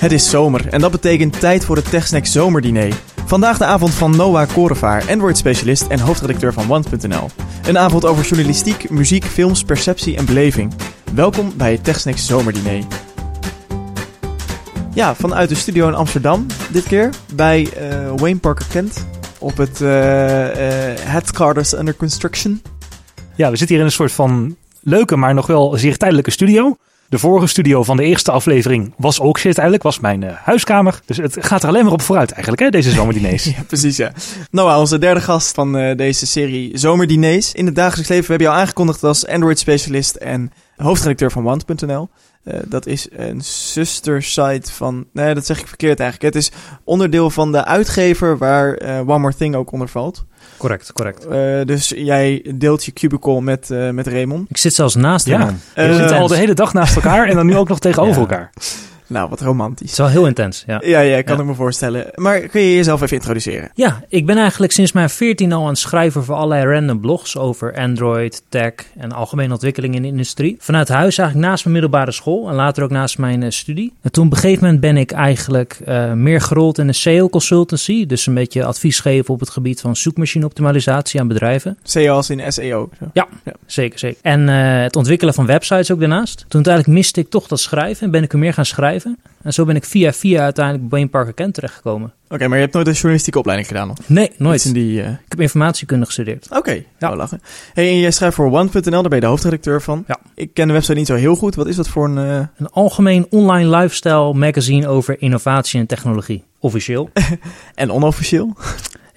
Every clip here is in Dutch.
Het is zomer en dat betekent tijd voor het TechSnack Zomerdiner. Vandaag de avond van Noah Korevaar, Android-specialist en hoofdredacteur van Want.nl. Een avond over journalistiek, muziek, films, perceptie en beleving. Welkom bij het TechSnack Zomerdiner. Ja, vanuit de studio in Amsterdam dit keer bij uh, Wayne Parker Kent op het uh, uh, Under Construction. Ja, we zitten hier in een soort van leuke, maar nog wel zeer tijdelijke studio. De vorige studio van de eerste aflevering was ook zeer tijdelijk, was mijn uh, huiskamer. Dus het gaat er alleen maar op vooruit eigenlijk, hè, deze zomerdiners. ja, precies, ja. Noah, onze derde gast van uh, deze serie Zomerdiners. In het dagelijks leven, we hebben jou aangekondigd als Android-specialist en hoofdredacteur van Want.nl. Uh, dat is een zustersite van. Nee, dat zeg ik verkeerd eigenlijk. Het is onderdeel van de uitgever waar One More Thing ook onder valt. Correct, correct. Uh, dus jij deelt je cubicle met, met Raymond. Ik zit zelfs naast ja. Raymond. We zitten al de hele dag naast elkaar en dan nu ook nog tegenover ja. elkaar. Nou, wat romantisch. Het is wel heel intens, ja. Ja, ja kan ja. ik me voorstellen. Maar kun je jezelf even introduceren? Ja, ik ben eigenlijk sinds mijn 14 al aan het schrijven voor allerlei random blogs over Android, tech en algemene ontwikkeling in de industrie. Vanuit huis eigenlijk naast mijn middelbare school en later ook naast mijn uh, studie. En toen op een gegeven moment ben ik eigenlijk uh, meer gerold in de SEO consultancy. Dus een beetje advies geven op het gebied van zoekmachine optimalisatie aan bedrijven. SEO als in SEO? Ja, ja, zeker, zeker. En uh, het ontwikkelen van websites ook daarnaast. Toen uiteindelijk miste ik toch dat schrijven en ben ik er meer gaan schrijven. En zo ben ik via via uiteindelijk bij Wayne Parker Kent terechtgekomen. Oké, okay, maar je hebt nooit een journalistieke opleiding gedaan? Of? Nee, nooit. In die, uh... Ik heb informatiekunde gestudeerd. Oké, okay, ja. nou lachen. Hey, en jij schrijft voor One.nl, daar ben je de hoofdredacteur van. Ja. Ik ken de website niet zo heel goed. Wat is dat voor een... Uh... Een algemeen online lifestyle magazine over innovatie en technologie. Officieel. en onofficieel?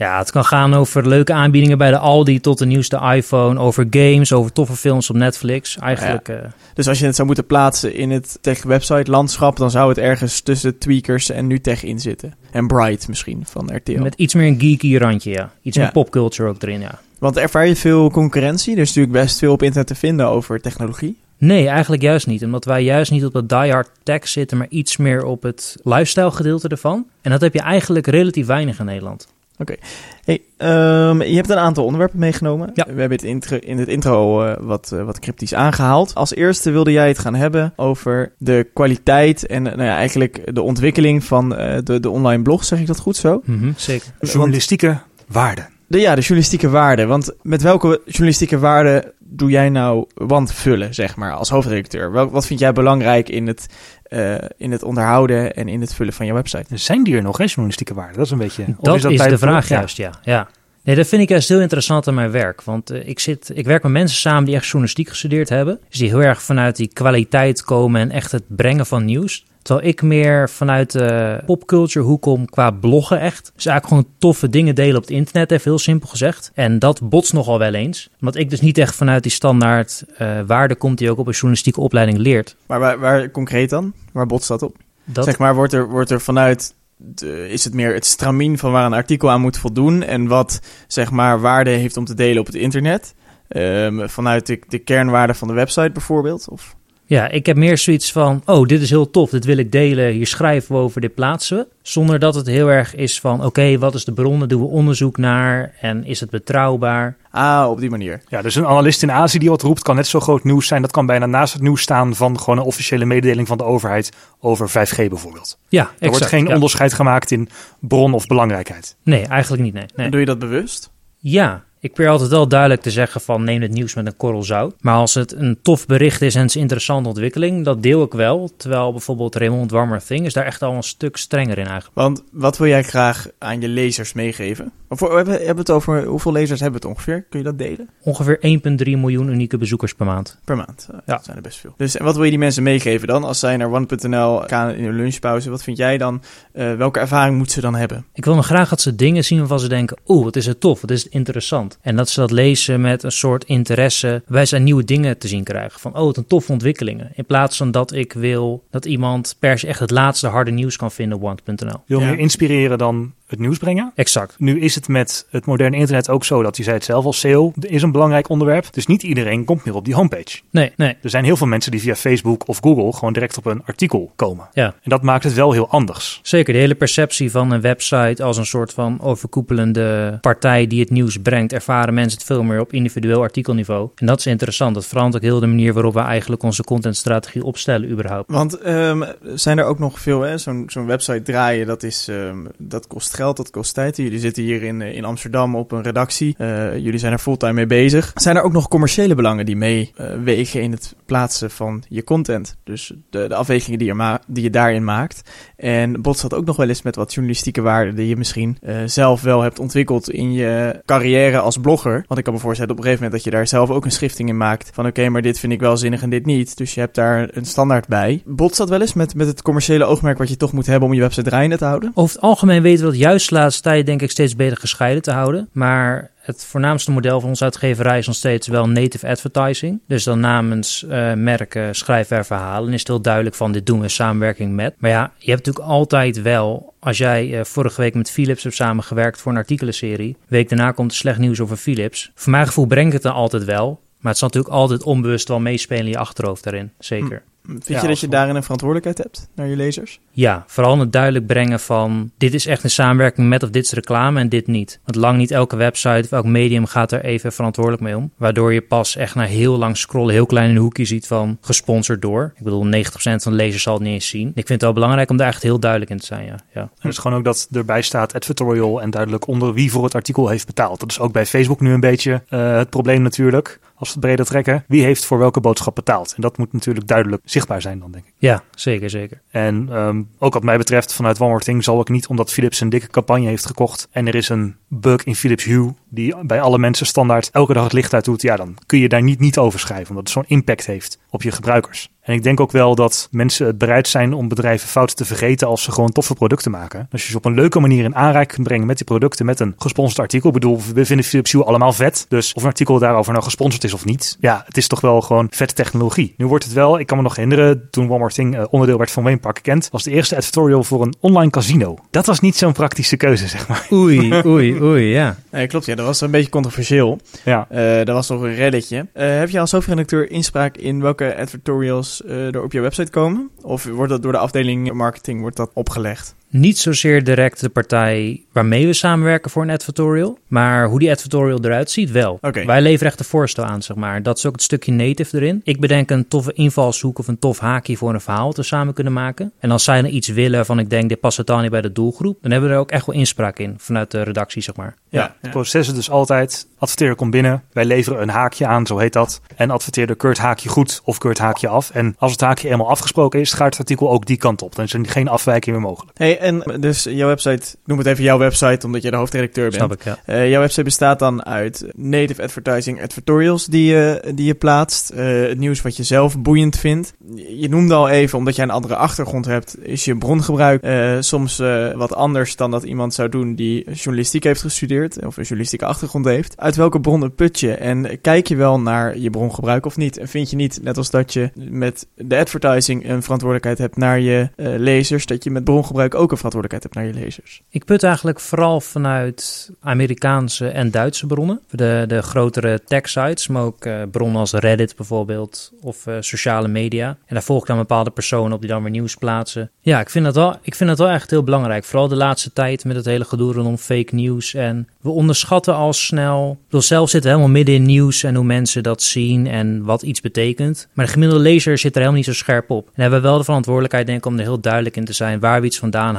Ja, het kan gaan over leuke aanbiedingen bij de Aldi tot de nieuwste iPhone, over games, over toffe films op Netflix. Eigenlijk. Ja. Uh... Dus als je het zou moeten plaatsen in het tech-website landschap, dan zou het ergens tussen Tweakers en NuTech in zitten. En Bright misschien van RTL. Met iets meer een geeky randje, ja. Iets ja. meer popculture ook erin, ja. Want ervaar je veel concurrentie? Er is natuurlijk best veel op internet te vinden over technologie. Nee, eigenlijk juist niet. Omdat wij juist niet op het diehard tech zitten, maar iets meer op het lifestyle gedeelte ervan. En dat heb je eigenlijk relatief weinig in Nederland. Oké. Okay. Hey, um, je hebt een aantal onderwerpen meegenomen. Ja. We hebben het intro, in het intro uh, wat, uh, wat cryptisch aangehaald. Als eerste wilde jij het gaan hebben over de kwaliteit en nou ja, eigenlijk de ontwikkeling van uh, de, de online blog. Zeg ik dat goed zo? Mm -hmm, zeker. Journalistieke waarden. De, ja, de journalistieke waarden. Want met welke journalistieke waarden doe jij nou want vullen, zeg maar, als hoofdredacteur? Wel, wat vind jij belangrijk in het, uh, in het onderhouden en in het vullen van je website? Zijn die er nog, hè, journalistieke waarden? Dat is een beetje... Dat is, dat is de vraag ja. juist, ja. ja. Nee, dat vind ik juist heel interessant aan mijn werk. Want uh, ik, zit, ik werk met mensen samen die echt journalistiek gestudeerd hebben. Dus die heel erg vanuit die kwaliteit komen en echt het brengen van nieuws. Terwijl ik meer vanuit de popculture hoek kom qua bloggen echt. Dus eigenlijk gewoon toffe dingen delen op het internet, even heel simpel gezegd. En dat botst nogal wel eens. Omdat ik dus niet echt vanuit die standaard uh, waarde komt die ook op een journalistieke opleiding leert. Maar waar, waar concreet dan? Waar botst dat op? Dat... Zeg maar, wordt er, wordt er vanuit de, is het meer het stramien van waar een artikel aan moet voldoen en wat zeg maar waarde heeft om te delen op het internet? Um, vanuit de, de kernwaarde van de website bijvoorbeeld? Of? Ja, ik heb meer zoiets van, oh, dit is heel tof, dit wil ik delen, hier schrijven we over, dit plaatsen we. Zonder dat het heel erg is van, oké, okay, wat is de bron, doen we onderzoek naar en is het betrouwbaar? Ah, op die manier. Ja, dus een analist in Azië die wat roept, kan net zo groot nieuws zijn. Dat kan bijna naast het nieuws staan van gewoon een officiële mededeling van de overheid over 5G bijvoorbeeld. Ja, exact, Er wordt geen ja. onderscheid gemaakt in bron of belangrijkheid. Nee, eigenlijk niet, nee. nee. En doe je dat bewust? Ja, ik probeer altijd wel duidelijk te zeggen van neem het nieuws met een korrel zout. Maar als het een tof bericht is en het is een interessante ontwikkeling, dat deel ik wel. Terwijl bijvoorbeeld Raymond Warmer Thing is daar echt al een stuk strenger in eigenlijk. Want wat wil jij graag aan je lezers meegeven? Of we hebben, hebben het over hoeveel lezers hebben we het ongeveer? Kun je dat delen? Ongeveer 1,3 miljoen unieke bezoekers per maand. Per maand, ja. dat zijn er best veel. Dus en wat wil je die mensen meegeven dan? Als zij naar one.nl gaan in hun lunchpauze, wat vind jij dan? Uh, welke ervaring moeten ze dan hebben? Ik wil nog graag dat ze dingen zien waarvan ze denken, oeh, wat is het tof, wat is het interessant. En dat ze dat lezen met een soort interesse. Wij zijn nieuwe dingen te zien krijgen. Van, oh, wat een toffe ontwikkelingen. In plaats van dat ik wil dat iemand per se echt het laatste harde nieuws kan vinden op one.nl. Wil ja. meer inspireren dan het nieuws brengen. Exact. Nu is het met het moderne internet ook zo dat je zei het zelf al, SEO is een belangrijk onderwerp. Dus niet iedereen komt meer op die homepage. Nee, nee. Er zijn heel veel mensen die via Facebook of Google gewoon direct op een artikel komen. Ja. En dat maakt het wel heel anders. Zeker, de hele perceptie van een website als een soort van overkoepelende partij die het nieuws brengt, ervaren mensen het veel meer op individueel artikelniveau. En dat is interessant. Dat verandert ook heel de manier waarop we eigenlijk onze contentstrategie opstellen überhaupt. Want ehm, zijn er ook nog veel, hè? Zo'n zo'n website draaien, dat, is, ehm, dat kost geld, dat kost tijd. Jullie zitten hier in, eh, in Amsterdam op een redactie. Eh, jullie zijn er fulltime mee bezig. Zijn er ook nog commerciële belangen die meewegen in het plaatsen van je content? Dus de, de afwegingen die je, die je daarin maakt. En botst dat ook nog wel eens met wat journalistieke waarden die je misschien eh, zelf wel hebt ontwikkeld in je carrière als blogger. Want ik kan me voorstellen op een gegeven moment dat je daar zelf ook een schifting in maakt. Van oké, maar dit vind ik wel zinnig en dit niet. Dus je hebt daar een standaard bij. Botst dat wel eens met, met het commerciële oogmerk wat je toch moet hebben om je website draaiende te houden? Over het algemeen weten we dat juist de laatste tijd denk ik steeds beter gescheiden te houden. Maar het voornaamste model van onze uitgeverij is nog steeds wel native advertising. Dus dan namens eh, merken, schrijfwerk, verhalen is het heel duidelijk van dit doen we in samenwerking met. Maar ja, je hebt natuurlijk altijd wel, als jij eh, vorige week met Philips hebt samengewerkt voor een artikelenserie, week daarna komt er slecht nieuws over Philips. Voor mijn gevoel brengt het er altijd wel. Maar het zal natuurlijk altijd onbewust wel meespelen in je achterhoofd daarin. Zeker. Vind Ja, je dat je daarin een verantwoordelijkheid hebt naar je lezers? Ja, vooral het duidelijk brengen van dit is echt een samenwerking met of dit is reclame en dit niet. Want lang niet elke website of elk medium gaat er even verantwoordelijk mee om. Waardoor je pas echt na heel lang scrollen heel klein in een hoekje ziet van gesponsord door. Ik bedoel, 90% van de lezers zal het niet eens zien. Ik vind het wel belangrijk om daar echt heel duidelijk in te zijn, ja. ja. En het is gewoon ook dat erbij staat advertorial en duidelijk onder wie voor het artikel heeft betaald. Dat is ook bij Facebook nu een beetje eh, het probleem natuurlijk. Als we het breder trekken. Wie heeft voor welke boodschap betaald? En dat moet natuurlijk duidelijk zichtbaar zijn dan, denk ik. Ja, zeker, zeker. En ehm, ook wat mij betreft, vanuit One More Thing zal ik niet, omdat Philips een dikke campagne heeft gekocht en er is een bug in Philips Hue die bij alle mensen standaard elke dag het licht uit doet, ja, dan kun je daar niet niet over schrijven, omdat het zo'n impact heeft op je gebruikers. En ik denk ook wel dat mensen bereid zijn om bedrijven fouten te vergeten als ze gewoon toffe producten maken. Dus je ze op een leuke manier in aanraking kunt brengen met die producten, met een gesponsord artikel. Ik bedoel, we vinden Philips Hue allemaal vet. Dus of een artikel daarover nou gesponsord is of niet, ja, het is toch wel gewoon vette technologie. Nu wordt het wel, ik kan me nog herinneren, toen One More Thing eh, onderdeel werd van Wayne Park Kent, was de eerste editorial voor een online casino. Dat was niet zo'n praktische keuze, zeg maar. Oei, oei, oei, ja. Nee, klopt. Ja, dat was een beetje controversieel. Ja. Eh dat was nog een reddetje. Eh, heb je als hoofdredacteur inspraak in welke advertorials eh, er op je website komen? Of wordt dat door de afdeling marketing wordt dat opgelegd? Niet zozeer direct de partij waarmee we samenwerken voor een advertorial, maar hoe die advertorial eruit ziet wel. Wij leveren echt de voorstel aan, zeg maar. Dat is ook het stukje native erin. Ik bedenk een toffe invalshoek of een tof haakje voor een verhaal dat we samen kunnen maken. En als zij dan iets willen van ik denk dit past totaal niet bij de doelgroep, dan hebben we er ook echt wel inspraak in vanuit de redactie, zeg maar. Ja, Ja, het proces is dus altijd, adverteerder komt binnen, wij leveren een haakje aan, zo heet dat. En adverteerder keurt haakje goed of keurt haakje af. En als het haakje eenmaal afgesproken is, gaat het artikel ook die kant op. Dan is er geen afwijking meer mogelijk. Hey, en dus jouw website, noem het even jouw website, omdat je de hoofdredacteur bent. Snap ik, ja. Eh, jouw website bestaat dan uit native advertising advertorials die je, die je plaatst. eh, het nieuws wat je zelf boeiend vindt. Je noemde al even, omdat jij een andere achtergrond hebt, is je brongebruik eh, soms wat anders dan dat iemand zou doen die journalistiek heeft gestudeerd of een journalistieke achtergrond heeft. Uit welke bronnen put je? En kijk je wel naar je brongebruik of niet? En vind je niet, net als dat je met de advertising een verantwoordelijkheid hebt naar je lezers, dat je met brongebruik ook verantwoordelijkheid hebt naar je lezers? Ik put eigenlijk vooral vanuit Amerikaanse en Duitse bronnen. De, de grotere tech-sites, maar ook eh, bronnen als Reddit bijvoorbeeld of eh, sociale media. En daar volg ik dan bepaalde personen op die dan weer nieuws plaatsen. Ja, ik vind dat wel, ik vind dat wel echt heel belangrijk. Vooral de laatste tijd met het hele gedoe rondom fake news. En we onderschatten al snel. Bedoel, zelf zitten we helemaal midden in nieuws en hoe mensen dat zien en wat iets betekent. Maar de gemiddelde lezer zit er helemaal niet zo scherp op. En hebben we wel de verantwoordelijkheid, denk ik, om er heel duidelijk in te zijn waar we iets vandaan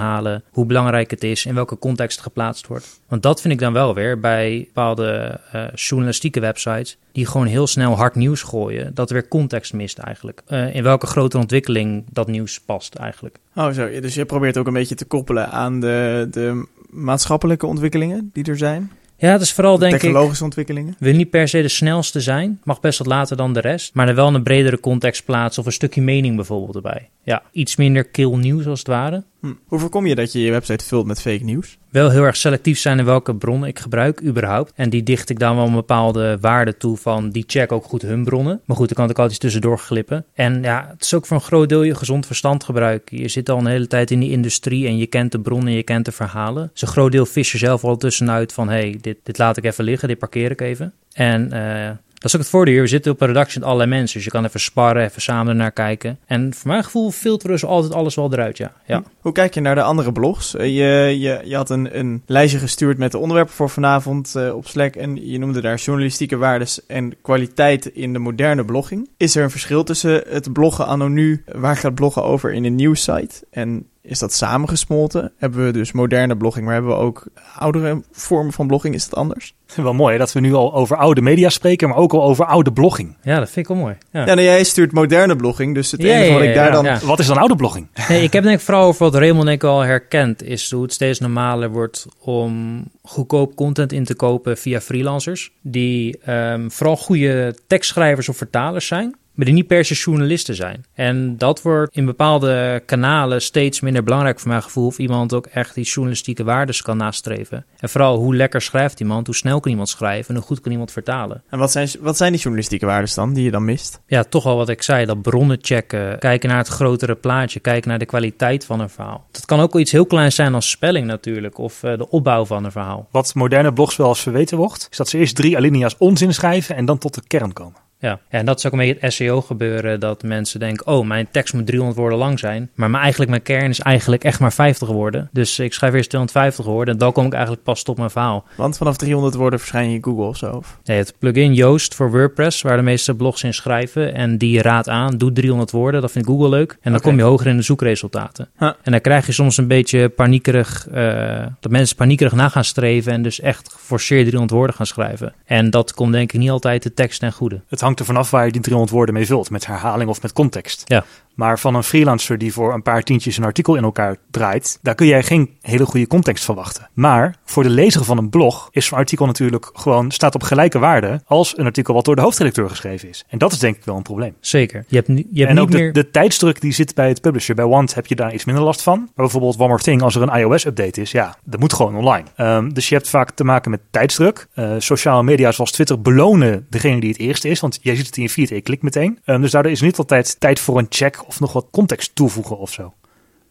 hoe belangrijk het is, in welke context het geplaatst wordt. Want dat vind ik dan wel weer bij bepaalde eh, journalistieke websites die gewoon heel snel hard nieuws gooien, dat er weer context mist eigenlijk. Eh, in welke grote ontwikkeling dat nieuws past eigenlijk. Oh, zo. Dus je probeert ook een beetje te koppelen aan de, de maatschappelijke ontwikkelingen die er zijn. Ja, het is vooral denk ik... Technologische ontwikkelingen. wil niet per se de snelste zijn, mag best wat later dan de rest, maar er wel een bredere context plaatsen of een stukje mening bijvoorbeeld erbij. Ja, iets minder kill nieuws als het ware. Hm. Hoe voorkom je dat je je website vult met fake nieuws? Wel heel erg selectief zijn in welke bronnen ik gebruik, überhaupt. En die dicht ik dan wel een bepaalde waarde toe van die check ook goed hun bronnen. Maar goed, dan kan ik altijd tussendoor glippen. En ja, het is ook voor een groot deel je gezond verstand gebruiken. Je zit al een hele tijd in die industrie en je kent de bronnen, je kent de verhalen. Dus een groot deel vis je zelf al tussenuit van hé, hey, dit, dit laat ik even liggen, dit parkeer ik even. En uh, dat is ook het voordeel. We zitten op een redactie met allerlei mensen. Dus je kan even sparren, even samen naar kijken. En voor mijn gevoel filteren ze altijd alles wel eruit, ja. ja. Hoe kijk je naar de andere blogs? Eh, je, je, je had een, een lijstje gestuurd met de onderwerpen voor vanavond uh, op Slack. En je noemde daar journalistieke waardes en kwaliteit in de moderne blogging. Is er een verschil tussen het bloggen anno nu, waar gaat bloggen over in een nieuwssite? En is dat samengesmolten. Hebben we dus moderne blogging, maar hebben we ook oudere vormen van blogging? Is dat anders? Wel mooi dat we nu al over oude media spreken, maar ook al over oude blogging. Ja, dat vind ik wel mooi. Ja, ja nou, jij stuurt moderne blogging, dus het ja, enige wat ik daar dan... Wat is dan oude blogging? Nee, ik heb denk ik vooral over wat Raymond denk ik al herkent, is hoe het steeds normaler wordt om goedkoop content in te kopen via freelancers, die um, vooral goede tekstschrijvers of vertalers zijn maar die niet per se journalisten zijn. En dat wordt in bepaalde kanalen steeds minder belangrijk voor mijn gevoel. Of iemand ook echt die journalistieke waardes kan nastreven. En vooral hoe lekker schrijft iemand, hoe snel kan iemand schrijven en hoe goed kan iemand vertalen. En wat zijn, wat zijn die journalistieke waardes dan die je dan mist? Ja, toch al wat ik zei, dat bronnen checken, kijken naar het grotere plaatje, kijken naar de kwaliteit van een verhaal. Dat kan ook wel iets heel kleins zijn als spelling natuurlijk, of uh, de opbouw van een verhaal. Wat moderne blogs wel eens verweten wordt, is dat ze eerst drie alinea's onzin schrijven en dan tot de kern komen. Ja. en dat is ook een beetje het SEO gebeuren. Dat mensen denken, oh, mijn tekst moet 300 woorden lang zijn. Maar mijn, eigenlijk mijn kern is eigenlijk echt maar 50 woorden. Dus ik schrijf eerst 250 woorden en dan kom ik eigenlijk pas tot mijn verhaal. Want vanaf 300 woorden verschijn je in Google of zo? Nee, het plugin Joost voor WordPress, waar de meeste blogs in schrijven. En die raadt aan, doe 300 woorden. Dat vindt Google leuk. En dan kom je hoger in de zoekresultaten. En dan krijg je soms een beetje paniekerig, uh, dat mensen paniekerig na gaan streven. En dus echt geforceerd 300 woorden gaan schrijven. En dat komt denk ik niet altijd de tekst ten goede. Het hangt er vanaf waar je die 300 woorden mee vult. Met herhaling of met context. Ja. Maar van een freelancer die voor een paar tientjes een artikel in elkaar draait, daar kun jij geen hele goede context verwachten. Maar voor de lezer van een blog is zo'n artikel natuurlijk gewoon staat op gelijke waarde als een artikel wat door de hoofdredacteur geschreven is. En dat is denk ik wel een probleem. Zeker. Je hebt, je hebt en niet ook de, meer... de tijdsdruk die zit bij het publisher. Bij Want heb je daar iets minder last van. Maar bijvoorbeeld One More Thing, als er een iOS-update is, ja, dat moet gewoon online. Um, dus je hebt vaak te maken met tijdsdruk. Uh, sociale media zoals Twitter belonen degene die het eerste is, want jij ziet het in je feed en je klikt meteen. Um, dus daardoor is niet altijd tijd voor een check of nog wat context toevoegen of zo.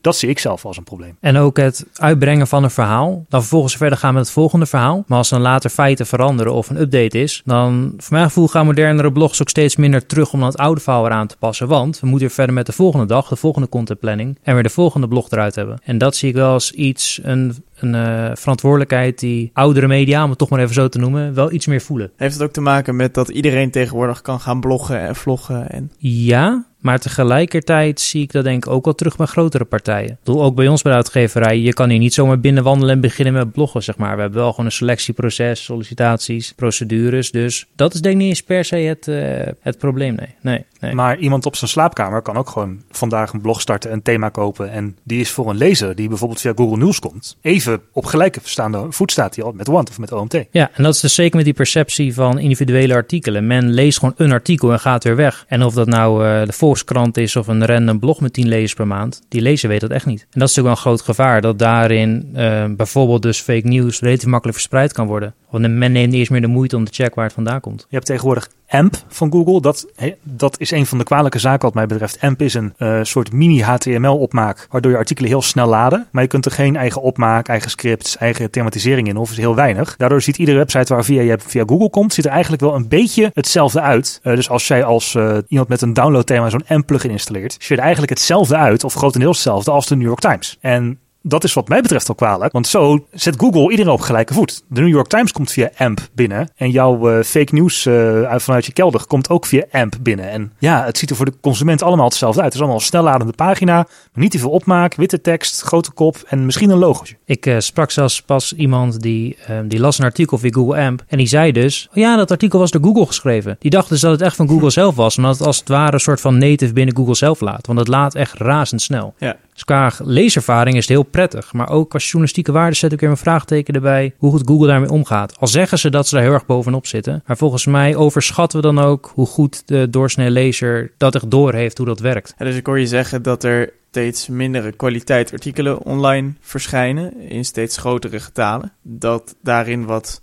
Dat zie ik zelf als een probleem. En ook het uitbrengen van een verhaal. Dan vervolgens verder gaan met het volgende verhaal. Maar als dan later feiten veranderen of een update is, dan voor mijn gevoel gaan modernere blogs ook steeds minder terug om dan het oude verhaal eraan te passen. Want we moeten weer verder met de volgende dag, de volgende contentplanning en weer de volgende blog eruit hebben. En dat zie ik wel als iets, een, een uh, verantwoordelijkheid die oudere media, om het toch maar even zo te noemen, wel iets meer voelen. Heeft het ook te maken met dat iedereen tegenwoordig kan gaan bloggen en vloggen? En... Ja, maar tegelijkertijd zie ik dat denk ik ook wel terug bij grotere partijen. Doel ook bij ons bij de uitgeverij. Je kan hier niet zomaar binnenwandelen en beginnen met bloggen, zeg maar. We hebben wel gewoon een selectieproces, sollicitaties, procedures. Dus dat is denk ik niet eens per se het, uh, het probleem, nee. nee. Nee. Maar iemand op zijn slaapkamer kan ook gewoon vandaag een blog starten, een thema kopen. En die is voor een lezer die bijvoorbeeld via Google News komt. Even op gelijke verstaande voet staat hij al met Want of met OMT. Ja, en dat is dus zeker met die perceptie van individuele artikelen. Men leest gewoon een artikel en gaat weer weg. En of dat nou uh, de Volkskrant is of een random blog met 10 lezers per maand. Die lezer weet dat echt niet. En dat is natuurlijk wel een groot gevaar. Dat daarin uh, bijvoorbeeld dus fake news relatief makkelijk verspreid kan worden. Want men neemt niet eens meer de moeite om te checken waar het vandaan komt. Je hebt tegenwoordig AMP van Google. Dat, dat is een van de kwalijke zaken wat mij betreft. AMP is een uh, soort mini-HTML-opmaak, waardoor je artikelen heel snel laden. Maar je kunt er geen eigen opmaak, eigen scripts, eigen thematisering in, of is heel weinig. Daardoor ziet iedere website waar via je via Google komt, ziet er eigenlijk wel een beetje hetzelfde uit. Uh, dus als jij als uh, iemand met een downloadthema zo'n AMP-plugin installeert, ziet er eigenlijk hetzelfde uit, of grotendeels hetzelfde als de New York Times. En dat is wat mij betreft al kwalijk. Want zo zet Google iedereen op gelijke voet. De New York Times komt via AMP binnen. En jouw uh, fake news uh, vanuit je kelder komt ook via AMP binnen. En ja, het ziet er voor de consument allemaal hetzelfde uit. Het is allemaal een snelladende pagina. Maar niet te veel opmaak, witte tekst, grote kop en misschien een logootje. Ik uh, sprak zelfs pas iemand die, die las een artikel via Google AMP. En die zei dus, oh ja, dat artikel was door Google geschreven. Die dacht dus dat het echt van Google zelf was. Omdat het als het ware een soort van native binnen Google zelf laat. Want het laat echt razendsnel. Ja, Dus qua leeservaring is het heel prettig. Maar ook als journalistieke waarde zet ik weer een vraagteken erbij hoe goed Google daarmee omgaat. Al zeggen ze dat ze daar heel erg bovenop zitten. Maar volgens mij overschatten we dan ook hoe goed de doorsnee lezer dat echt door heeft hoe dat werkt. Dus ik hoor je zeggen dat er steeds mindere kwaliteit artikelen online verschijnen in steeds grotere getalen. Dat daarin wat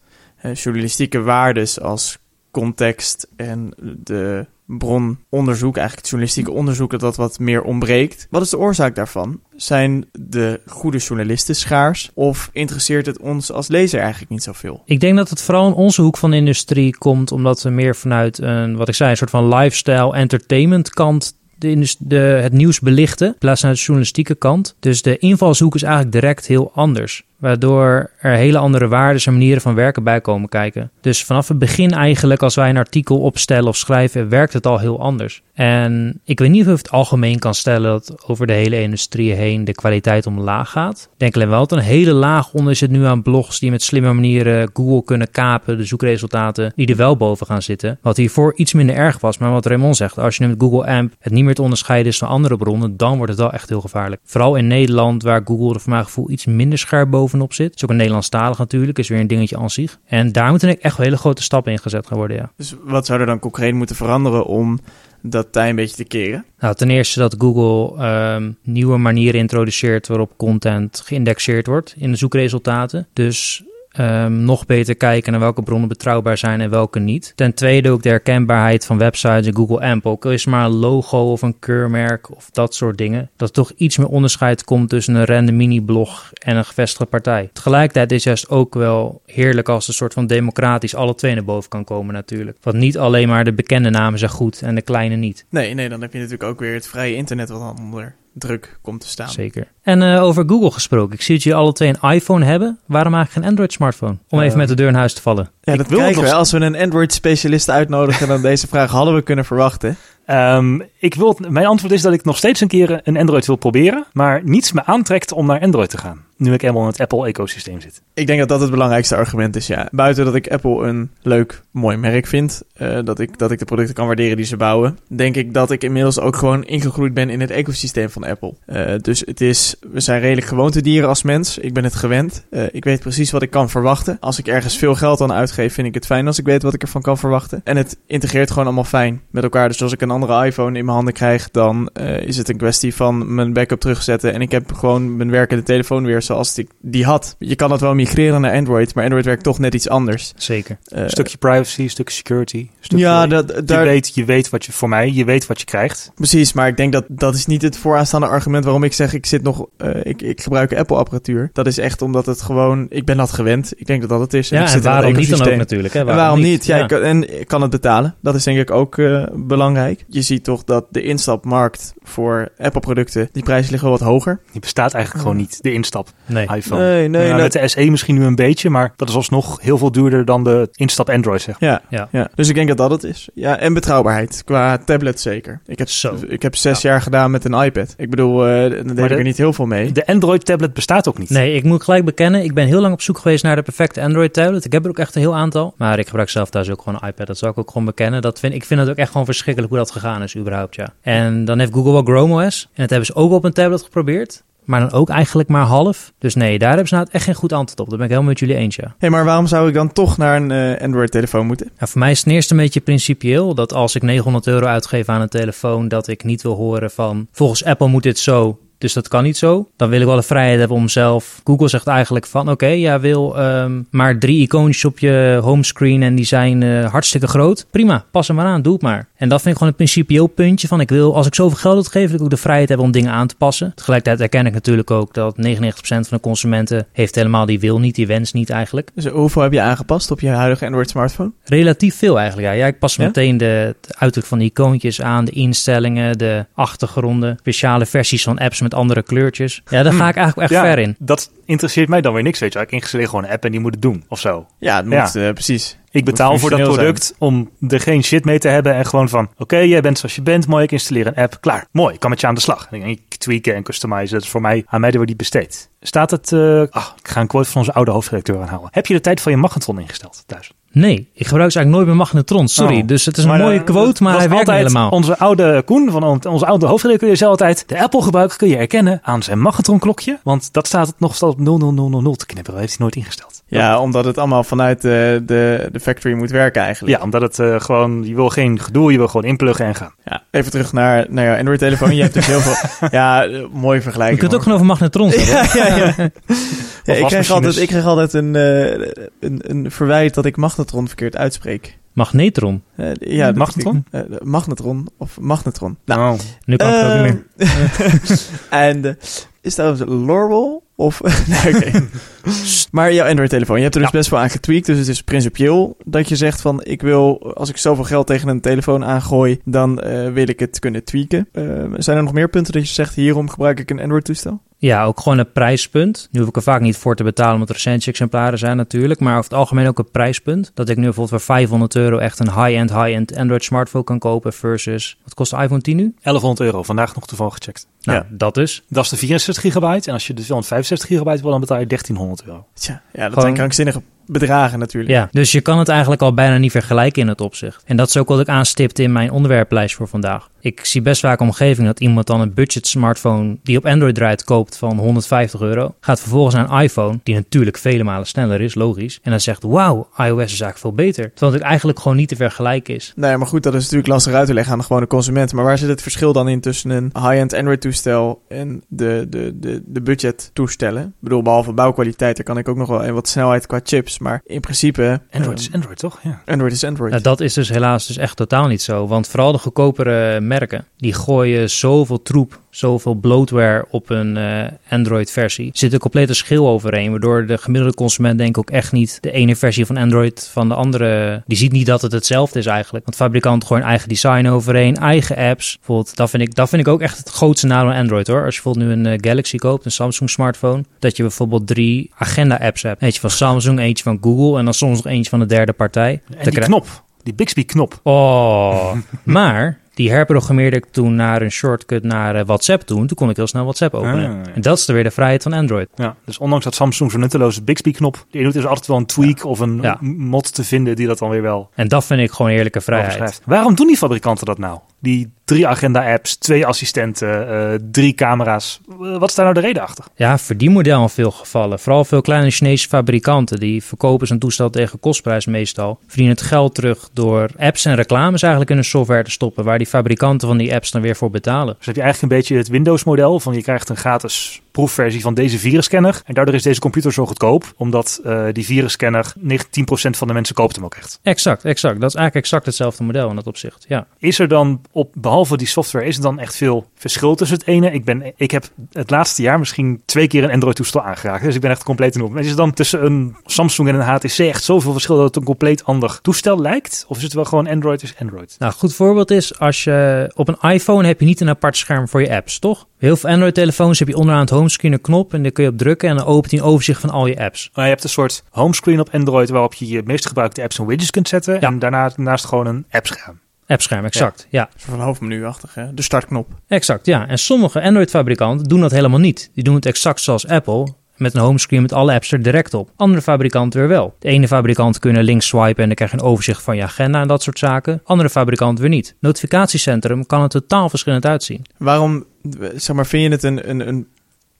journalistieke waardes als context en de brononderzoek, eigenlijk het journalistieke onderzoek, dat dat wat meer ontbreekt. Wat is de oorzaak daarvan? Zijn de goede journalisten schaars of interesseert het ons als lezer eigenlijk niet zoveel? Ik denk dat het vooral in onze hoek van de industrie komt omdat we meer vanuit een, wat ik zei, een soort van lifestyle entertainment kant de, de, het nieuws belichten, in plaats van de journalistieke kant. Dus de invalshoek is eigenlijk direct heel anders. Waardoor er hele andere waarden en manieren van werken bij komen kijken. Dus vanaf het begin eigenlijk, als wij een artikel opstellen of schrijven, werkt het al heel anders. En ik weet niet of je het algemeen kan stellen dat over de hele industrie heen de kwaliteit omlaag gaat. Ik denk alleen wel dat een hele laag onder zit nu aan blogs die met slimme manieren Google kunnen kapen, de zoekresultaten, die er wel boven gaan zitten. Wat hiervoor iets minder erg was, maar wat Raymond zegt, als je met Google AMP het niet meer te onderscheiden is van andere bronnen, dan wordt het wel echt heel gevaarlijk. Vooral in Nederland, waar Google er voor mijn gevoel iets minder scherp bovenop zit. Is ook een Nederlandstalig natuurlijk, is weer een dingetje aan zich. En daar moeten echt wel hele grote stappen in gezet gaan worden, ja. Dus wat zou er dan concreet moeten veranderen om dat tij een beetje te keren? Nou, ten eerste dat Google um, nieuwe manieren introduceert waarop content geïndexeerd wordt in de zoekresultaten. Dus um, nog beter kijken naar welke bronnen betrouwbaar zijn en welke niet. Ten tweede ook de herkenbaarheid van websites Google AMP. Ook is maar een logo of een keurmerk of dat soort dingen. Dat er toch iets meer onderscheid komt tussen een random mini-blog en een gevestigde partij. Tegelijkertijd is juist ook wel heerlijk als een soort van democratisch alle twee naar boven kan komen natuurlijk. Want niet alleen maar de bekende namen zijn goed en de kleine niet. Nee, nee, dan heb je natuurlijk ook weer het vrije internet wat onder druk komt te staan. Zeker. En uh, over Google gesproken. Ik zie dat jullie alle twee een iPhone hebben. Waarom eigenlijk geen Android-smartphone? Om uh, even met de deur in huis te vallen. Ja, dat we. Als we een Android-specialist uitnodigen, dan deze vraag hadden we kunnen verwachten. Um, ik wil, mijn antwoord is dat ik nog steeds een keer een Android wil proberen, maar niets me aantrekt om naar Android te gaan. Nu ik helemaal in het Apple-ecosysteem zit. Ik denk dat dat het belangrijkste argument is, ja. Buiten dat ik Apple een leuk, mooi merk vind, uh, dat, ik, dat ik de producten kan waarderen die ze bouwen, denk ik dat ik inmiddels ook gewoon ingegroeid ben in het ecosysteem van Apple. Uh, dus het is, we zijn redelijk gewoontedieren als mens. Ik ben het gewend. Uh, ik weet precies wat ik kan verwachten. Als ik ergens veel geld aan uitgeef, vind ik het fijn als ik weet wat ik ervan kan verwachten. En het integreert gewoon allemaal fijn met elkaar. Dus als ik een andere iPhone in mijn handen krijg, dan is het een kwestie van mijn backup terugzetten. En ik heb gewoon mijn werkende telefoon weer zoals ik die had. Je kan het wel migreren naar Android, maar Android werkt toch net iets anders. Zeker. Uh, stukje privacy, stukje security. Stukje ja, dat, daar... je, weet, je weet wat je voor mij, je weet wat je krijgt. Precies, maar ik denk dat dat is niet het vooraanstaande argument waarom ik zeg ik zit nog, uh, ik, ik gebruik Apple apparatuur. Dat is echt omdat het gewoon, ik ben dat gewend. Ik denk dat dat het is. Ja, en, en zit waarom niet dan ook natuurlijk. Hè? Waarom, en waarom niet? niet? Ja, ja. Ik, en ik kan het betalen. Dat is denk ik ook uh, belangrijk. Je ziet toch dat de instapmarkt voor Apple-producten, die prijzen liggen wat hoger. Die bestaat eigenlijk gewoon niet, de instap nee. iPhone. Nee, nee. Met de SE misschien nu een beetje, maar dat is alsnog heel veel duurder dan de instap Android, zeg maar. Ja, ja. ja. Dus ik denk dat dat het is. Ja, en betrouwbaarheid, qua tablet zeker. Ik heb, Zo. Ik heb zes ja. jaar gedaan met een iPad. Ik bedoel, uh, daar deed ik er niet heel veel mee. De Android-tablet bestaat ook niet. Nee, ik moet gelijk bekennen, ik ben heel lang op zoek geweest naar de perfecte Android-tablet. Ik heb er ook echt een heel aantal, maar ik gebruik zelf thuis ook gewoon een iPad. Dat zou ik ook gewoon bekennen. Dat vind, ik vind het ook echt gewoon verschrikkelijk hoe dat gegaan is überhaupt, ja. En dan heeft Google wel Chrome OS. En dat hebben ze ook op een tablet geprobeerd. Maar dan ook eigenlijk maar half. Dus nee, daar hebben ze nou echt geen goed antwoord op. Daar ben ik helemaal met jullie eens, ja. Hé, hey, maar waarom zou ik dan toch naar een uh, Android-telefoon moeten? Nou, voor mij is het ten eerste een beetje principieel. Dat als ik 900 euro uitgeef aan een telefoon... dat ik niet wil horen van... volgens Apple moet dit zo... Dus dat kan niet zo. Dan wil ik wel de vrijheid hebben om zelf. Google zegt eigenlijk van: oké, okay, jij wil um, maar drie icoontjes op je homescreen en die zijn uh, hartstikke groot. Prima, pas hem maar aan, doe het maar. En dat vind ik gewoon een principieel puntje van: ik wil, als ik zoveel geld uitgeef, wil ik ook de vrijheid hebben om dingen aan te passen. Tegelijkertijd herken ik natuurlijk ook dat 99% van de consumenten heeft helemaal die wil niet, die wens niet eigenlijk. Dus hoeveel heb je aangepast op je huidige Android smartphone? Relatief veel eigenlijk, ja. ja ik pas ja? meteen de, de uiterlijk van de icoontjes aan, de instellingen, de achtergronden, speciale versies van apps met andere kleurtjes. Ja, daar ga ik eigenlijk echt ja, ver in. Dat interesseert mij dan weer niks, weet je. Ik installeer gewoon een app en die moet het doen, of zo. Ja, het moet, ja. Uh, precies. Ik betaal voor dat product zijn. om er geen shit mee te hebben en gewoon van... Oké, okay, jij bent zoals je bent, mooi, ik installeer een app, klaar. Mooi, ik kan met je aan de slag. En ik tweaken en customizen, dat is voor mij aan mij door die besteed. Staat het... Uh, oh, ik ga een quote van onze oude hoofdredacteur aanhalen. Heb je de tijd van je magnetron ingesteld thuis? Nee, ik gebruik ze eigenlijk nooit meer magnetron. Sorry. Oh. Dus het is een Maar, mooie eh, quote, maar hij werkt niet helemaal. Onze oude Koen, van on- onze oude hoofdredacteur, zei altijd... De Apple-gebruiker kun je herkennen aan zijn magnetronklokje. Want dat staat nog steeds op 00000 te knipperen. Dat heeft hij nooit ingesteld. Ja, omdat het allemaal vanuit de, de, de factory moet werken eigenlijk. Ja, omdat het eh, gewoon... Je wil geen gedoe, je wil gewoon inpluggen en gaan. Ja, even terug naar, naar jouw Android-telefoon. Je hebt dus heel veel... Ja, eh, mooie Je vergelijking. kunt het ook gewoon over magnetrons hebben. Ja, ja, ja. Ja, ik, krijg altijd, ik krijg altijd een, eh, een, een verwijt dat ik magnetron verkeerd uitspreek. Magnetron. Eh, ja, Magnetron? eh, magnetron of magnetron. Nou, Oh. Nu kan ik het ook niet meer. eh, en is dat Laurel of... nee, oké. maar jouw Android-telefoon, je hebt er dus Ja. best wel aan getweakt. Dus het is principieel dat je zegt van... ik wil, als ik zoveel geld tegen een telefoon aangooi... dan eh, wil ik het kunnen tweaken. Eh, zijn er nog meer punten dat je zegt... hierom gebruik ik een Android-toestel? Ja, ook gewoon een prijspunt. Nu hoef ik er vaak niet voor te betalen, omdat er recensie-exemplaren zijn natuurlijk. Maar over het algemeen ook een prijspunt. Dat ik nu bijvoorbeeld voor 500 euro echt een high-end, high-end Android smartphone kan kopen versus... Wat kost de iPhone 10 nu? 1100 euro, vandaag nog toevallig gecheckt. Nou, Ja. dat dus. Dat is de 64 gigabyte. En als je de 265 gigabyte wil, dan betaal je 1300 Tja, ja, dat Gewoon- zijn krankzinnige bedragen natuurlijk. Ja, dus je kan het eigenlijk al bijna niet vergelijken in het opzicht. En dat is ook wat ik aanstipte in mijn onderwerplijst voor vandaag. Ik zie best vaak omgeving dat iemand dan een budget smartphone die op Android draait koopt van 150 euro. Gaat vervolgens naar een iPhone, die natuurlijk vele malen sneller is, logisch. En dan zegt, wauw, iOS is eigenlijk veel beter. Terwijl het eigenlijk gewoon niet te vergelijken is. Nee, maar goed, dat is natuurlijk lastig uit te leggen aan de gewone consument. Maar waar zit het verschil dan in tussen een high-end Android-toestel en de, de, de, de budget-toestellen? Ik bedoel, behalve bouwkwaliteit, daar kan ik ook nog wel en wat snelheid qua chips. Maar in principe... Android is Android, toch? Ja. Android is Android. Nou, dat is dus helaas dus echt totaal niet zo. Want vooral de goedkopere merken, die gooien zoveel troep, zoveel bloatware op een eh, Android-versie. Er zit een complete schil overheen, waardoor de gemiddelde consument denk ik ook echt niet de ene versie van Android van de andere... Die ziet niet dat het hetzelfde is eigenlijk. Want fabrikanten gooien eigen design overheen, eigen apps. Bijvoorbeeld, dat vind ik, dat vind ik ook echt het grootste nadeel aan Android hoor. Als je bijvoorbeeld nu een eh, Galaxy koopt, een Samsung smartphone, dat je bijvoorbeeld drie agenda-apps hebt. Eentje van Samsung, eentje van Google en dan soms nog eentje van de derde partij. En die knop, die Bixby-knop. Oh, maar die herprogrammeerde ik toen naar een shortcut naar eh, WhatsApp toen. Toen kon ik heel snel WhatsApp openen. Ah, ja. En dat is dan weer de vrijheid van Android. Ja, dus ondanks dat Samsung zo'n nutteloze Bixby-knop die doet, is altijd wel een tweak of een Ja. mod te vinden die dat dan weer wel En dat vind ik gewoon eerlijke vrijheid. Waarom doen die fabrikanten dat nou? Die drie agenda-apps, twee assistenten, eh, drie camera's. Eh, Wat is daar nou de reden achter? Ja, verdienmodel in veel gevallen. Vooral veel kleine Chinese fabrikanten. Die verkopen zijn toestel tegen kostprijs meestal. Verdienen het geld terug door apps en reclames eigenlijk in hun software te stoppen. Waar die fabrikanten van die apps dan weer voor betalen. Dus heb je eigenlijk een beetje het Windows-model van je krijgt een gratis proefversie van deze virusscanner. En daardoor is deze computer zo goedkoop, omdat eh, die virusscanner 19% van de mensen koopt hem ook echt. Exact, exact. Dat is eigenlijk exact hetzelfde model in dat opzicht. Ja. Is er dan, op, behalve die software, is er dan echt veel verschil tussen het ene? Ik, ben, ik heb het laatste jaar misschien twee keer een Android-toestel aangeraakt. Dus ik ben echt compleet in op. Is er dan tussen een Samsung en een HTC echt zoveel verschil dat het een compleet ander toestel lijkt? Of is het wel gewoon Android is Android? Nou, goed voorbeeld is als je op een iPhone heb je niet een apart scherm voor je apps, toch? Heel veel Android-telefoons heb je onderaan het homescreen een knop en daar kun je op drukken en dan opent hij een overzicht van al je apps. Maar je hebt een soort homescreen op Android waarop je je meest gebruikte apps en widgets kunt zetten. Ja. En daarna, daarnaast gewoon een appscherm. Appscherm, exact. Ja. Soort van hoofdmenuachtig, hè? De startknop. exact. Ja. En sommige Android-fabrikanten doen dat helemaal niet. Die doen het exact zoals Apple. Met een homescreen met alle apps er direct op. Andere fabrikanten weer wel. De ene fabrikant kunnen links swipen en dan krijg je een overzicht van je agenda en dat soort zaken. Andere fabrikant weer niet. Notificatiecentrum kan er totaal verschillend uitzien. Waarom, zeg maar, vind je het een, een, een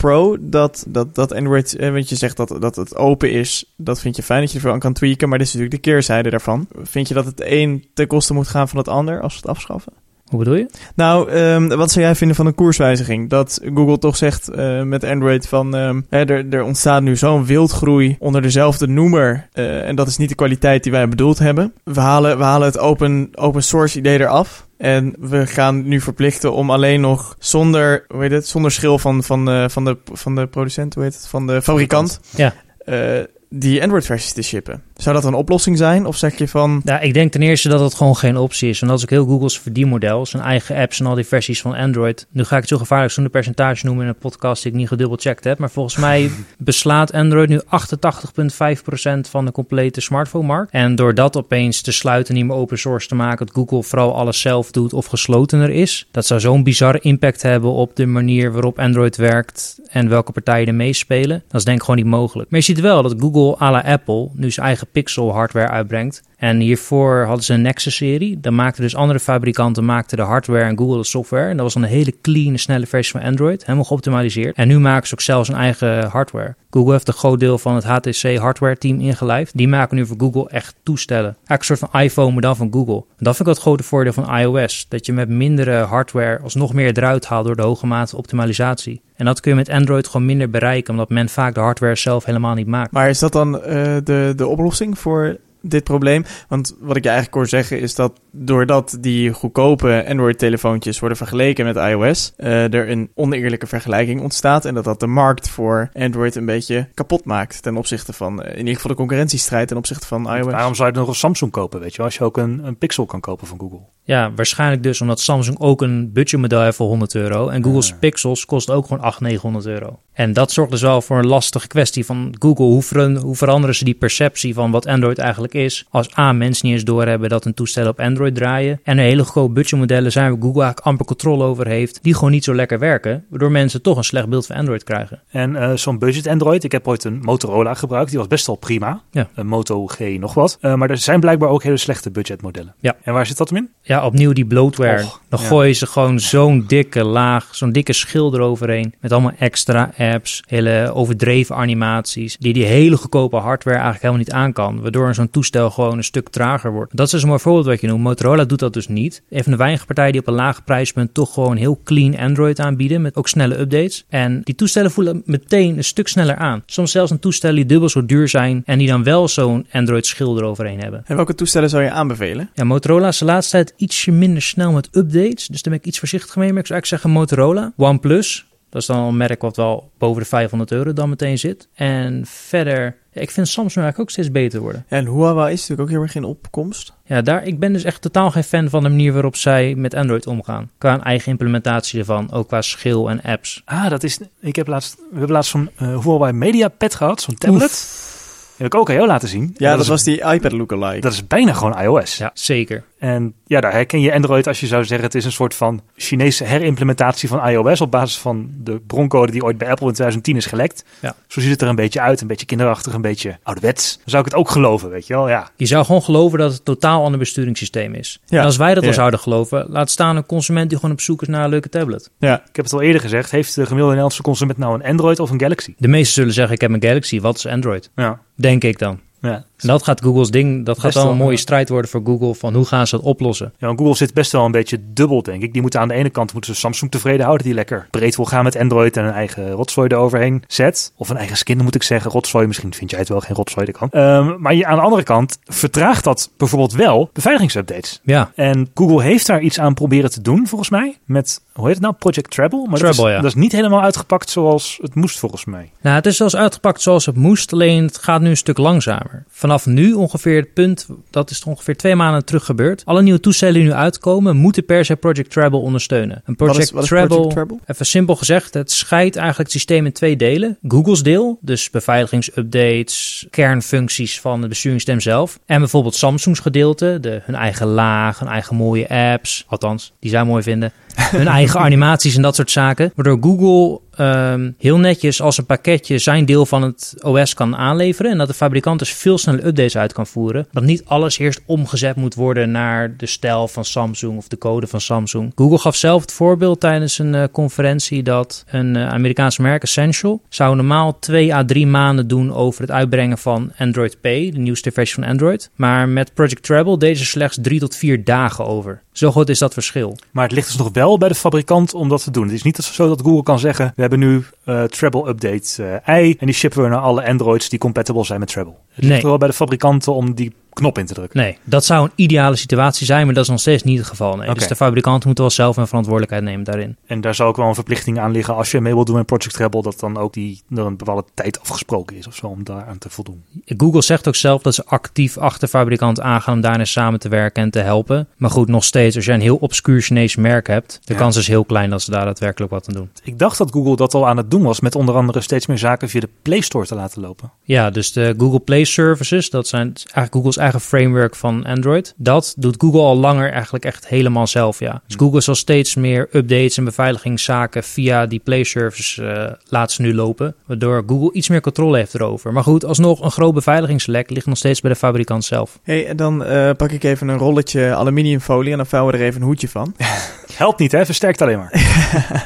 pro dat, dat, dat Android, eh, want je zegt dat, dat het open is, dat vind je fijn dat je er veel aan kan tweaken, maar dit is natuurlijk de keerzijde daarvan. Vind je dat het een ten koste moet gaan van het ander als we het afschaffen? Hoe bedoel je? Nou, ehm, wat zou jij vinden van een koerswijziging? Dat Google toch zegt eh, met Android van... ehm, hè, er, er ontstaat nu zo'n wildgroei onder dezelfde noemer. eh, en dat is niet de kwaliteit die wij bedoeld hebben. We halen, we halen het open, open source idee eraf. En we gaan nu verplichten om alleen nog zonder, hoe heet het, zonder schil van, van, eh, van, de, van de producent, hoe heet het, van de fabrikant... Ja. eh, die Android-versies te shippen. Zou dat een oplossing zijn? Of zeg je van... Ja, ik denk ten eerste dat het gewoon geen optie is. Dat is ook heel Google's verdienmodel. Zijn eigen apps en al die versies van Android. Nu ga ik het zo gevaarlijk zo'n percentage noemen in een podcast die ik niet gedubbelcheckt heb. Maar volgens mij beslaat Android nu 88,5% van de complete smartphone-markt. En door dat opeens te sluiten, niet meer open source te maken, dat Google vooral alles zelf doet of geslotener is. Dat zou zo'n bizarre impact hebben op de manier waarop Android werkt en welke partijen er meespelen. Dat is denk ik gewoon niet mogelijk. Maar je ziet wel dat Google à la Apple nu zijn eigen Pixel hardware uitbrengt. En hiervoor hadden ze een Nexus-serie. Dan maakten dus andere fabrikanten maakten de hardware en Google de software. En dat was dan een hele clean, snelle versie van Android. Helemaal geoptimaliseerd. En nu maken ze ook zelfs een eigen hardware. Google heeft een groot deel van het HTC hardware team ingelijfd. Die maken nu voor Google echt toestellen. Eigenlijk een soort van iPhone, maar dan van Google. En dat vind ik het grote voordeel van iOS. Dat je met mindere hardware alsnog meer eruit haalt door de hoge mate optimalisatie. En dat kun je met Android gewoon minder bereiken, omdat men vaak de hardware zelf helemaal niet maakt. Maar is dat dan uh, de, de oplossing voor dit probleem? Want wat ik je eigenlijk hoor zeggen is dat doordat die goedkope Android-telefoontjes worden vergeleken met iOS, uh, er een oneerlijke vergelijking ontstaat en dat dat de markt voor Android een beetje kapot maakt ten opzichte van, uh, in ieder geval de concurrentiestrijd ten opzichte van iOS. Waarom zou je nog een Samsung kopen, weet je Als je ook een, een Pixel kan kopen van Google. Ja, waarschijnlijk dus omdat Samsung ook een budgetmodel heeft voor 100 euro en Google's ja. Pixels kost ook gewoon 800, 900 euro. En dat zorgt dus wel voor een lastige kwestie van Google. Hoe, ver hoe veranderen ze die perceptie van wat Android eigenlijk is? Als A, mensen niet eens doorhebben dat een toestel op Android draaien. En er hele goede budgetmodellen zijn waar Google eigenlijk amper controle over heeft. Die gewoon niet zo lekker werken. Waardoor mensen toch een slecht beeld van Android krijgen. En uh, zo'n budget Android. Ik heb ooit een Motorola gebruikt. Die was best wel prima. Ja. Een Moto G nog wat. Uh, maar er zijn blijkbaar ook hele slechte budgetmodellen. Ja. En waar zit dat hem in? Ja, opnieuw die bloatware. Och, Dan ja. gooien ze gewoon zo'n dikke laag, zo'n dikke schil eroverheen. Met allemaal extra apps, hele overdreven animaties. Die die hele goedkope hardware eigenlijk helemaal niet aan kan. Waardoor zo'n toestel gewoon een stuk trager wordt. Dat is dus een mooi voorbeeld wat je noemt. Motorola doet dat dus niet. Een van de weinige partijen die op een laag prijspunt toch gewoon heel clean Android aanbieden. Met ook snelle updates. En die toestellen voelen meteen een stuk sneller aan. Soms zelfs een toestel die dubbel zo duur zijn. En die dan wel zo'n Android schil eroverheen hebben. En welke toestellen zou je aanbevelen? Ja, Motorola is de laatste tijd ietsje minder snel met updates. Dus daar ben ik iets voorzichtig mee. Maar ik zou eigenlijk zeggen Motorola. OnePlus. Dat is dan een merk wat wel boven de 500 euro dan meteen zit. En verder, ik vind Samsung eigenlijk ook steeds beter worden. Ja, en Huawei is natuurlijk ook heel erg in opkomst. Ja, daar, ik ben dus echt totaal geen fan van de manier waarop zij met Android omgaan. Qua een eigen implementatie ervan, ook qua schil en apps. Ah, dat is. Ik heb laatst. We hebben laatst zo'n uh, Huawei MediaPad gehad, zo'n tablet. Heb ik ook aan jou laten zien. Ja, dat, is, was die iPad lookalike. Dat is bijna gewoon iOS. Ja, zeker. En ja, daar herken je Android als je zou zeggen het is een soort van Chinese herimplementatie van iOS op basis van de broncode die ooit bij Apple in 2010 is gelekt. Ja. Zo ziet het er een beetje uit, een beetje kinderachtig, een beetje ouderwets. Dan zou ik het ook geloven, weet je wel, ja. Je zou gewoon geloven dat het een totaal ander besturingssysteem is. Ja. En als wij dat Ja. zouden geloven, laat staan een consument die gewoon op zoek is naar een leuke tablet. Ja, Ik heb het al eerder gezegd, heeft de gemiddelde Nederlandse consument nou een Android of een Galaxy? De meesten zullen zeggen, ik heb een Galaxy, wat is Android? Ja. Denk ik dan. Ja. En dat gaat Google's ding, dat gaat wel een mooie strijd worden voor Google van hoe gaan ze dat oplossen. Ja, Google zit best wel een beetje dubbel, denk ik. Die moeten aan de ene kant moeten ze Samsung tevreden houden, die lekker breed wil gaan met Android en een eigen rotzooi eroverheen zet. Of een eigen skin, moet ik zeggen. Rotzooi, misschien vind jij het wel geen rotzooi, dat kan. Ehm, maar je, aan de andere kant vertraagt dat bijvoorbeeld wel beveiligingsupdates. Ja, En Google heeft daar iets aan proberen te doen, volgens mij. Met, hoe heet het nou? Project Treble. Maar dat, Treble, is, ja. dat is niet helemaal uitgepakt zoals het moest, volgens mij. nou het is zelfs uitgepakt zoals het moest, alleen het gaat nu een stuk langzamer. Vanaf nu ongeveer het punt, dat is ongeveer twee maanden terug gebeurd. Alle nieuwe toestellen die nu uitkomen, moeten per se Project Treble ondersteunen. Een Project, wat is, wat is Treble, Project Treble? Even simpel gezegd, het scheidt eigenlijk het systeem in twee delen. Google's deel, dus beveiligingsupdates, kernfuncties van het besturingssysteem zelf. En bijvoorbeeld Samsung's gedeelte, de, hun eigen laag, hun eigen mooie apps. Althans, die zij mooi vinden. Hun eigen animaties en dat soort zaken. Waardoor Google ehm, heel netjes als een pakketje zijn deel van het OS kan aanleveren. En dat de fabrikant dus veel sneller updates uit kan voeren. Dat niet alles eerst omgezet moet worden naar de stijl van Samsung of de code van Samsung. Google gaf zelf het voorbeeld tijdens een eh, conferentie dat een eh, Amerikaanse merk, Essential, zou normaal twee à drie maanden doen over het uitbrengen van Android P, de nieuwste versie van Android. Maar met Project Treble deden ze slechts drie tot vier dagen over. Zo groot is dat verschil. Maar het ligt dus nog wel bij de fabrikant om dat te doen. Het is niet zo dat Google kan zeggen, we hebben nu eh, Treble Update eh, I en die shippen we naar alle Androids die compatible zijn met Treble. Het ligt Nee. er wel bij de fabrikanten om die knop in te drukken. Nee, dat zou een ideale situatie zijn, maar dat is nog steeds niet het geval. Nee. Dus de fabrikanten moeten wel zelf een verantwoordelijkheid nemen daarin. En daar zou ook wel een verplichting aan liggen als je mee wil doen met Project Treble, dat dan ook die, er een bepaalde tijd afgesproken is of zo om daar aan te voldoen. Google zegt ook zelf dat ze actief achter fabrikant aangaan om daarin samen te werken en te helpen. Maar goed, nog steeds, als jij een heel obscuur Chinees merk hebt, de Ja. kans is heel klein dat ze daar daadwerkelijk wat aan doen. Ik dacht dat Google dat al aan het doen was met onder andere steeds meer zaken via de Play Store te laten lopen. Ja, dus de Google Play Services, dat zijn eigenlijk Google's eigen framework van Android. Dat doet Google al langer eigenlijk echt helemaal zelf, ja. Dus Google zal steeds meer updates en beveiligingszaken via die Play Service uh, laat ze nu lopen. Waardoor Google iets meer controle heeft erover. Maar goed, alsnog een groot beveiligingslek ligt nog steeds bij de fabrikant zelf. hey, en dan uh, pak ik even een rolletje aluminiumfolie en dan vouwen we er even een hoedje van. Helpt niet, hè? Versterkt alleen maar.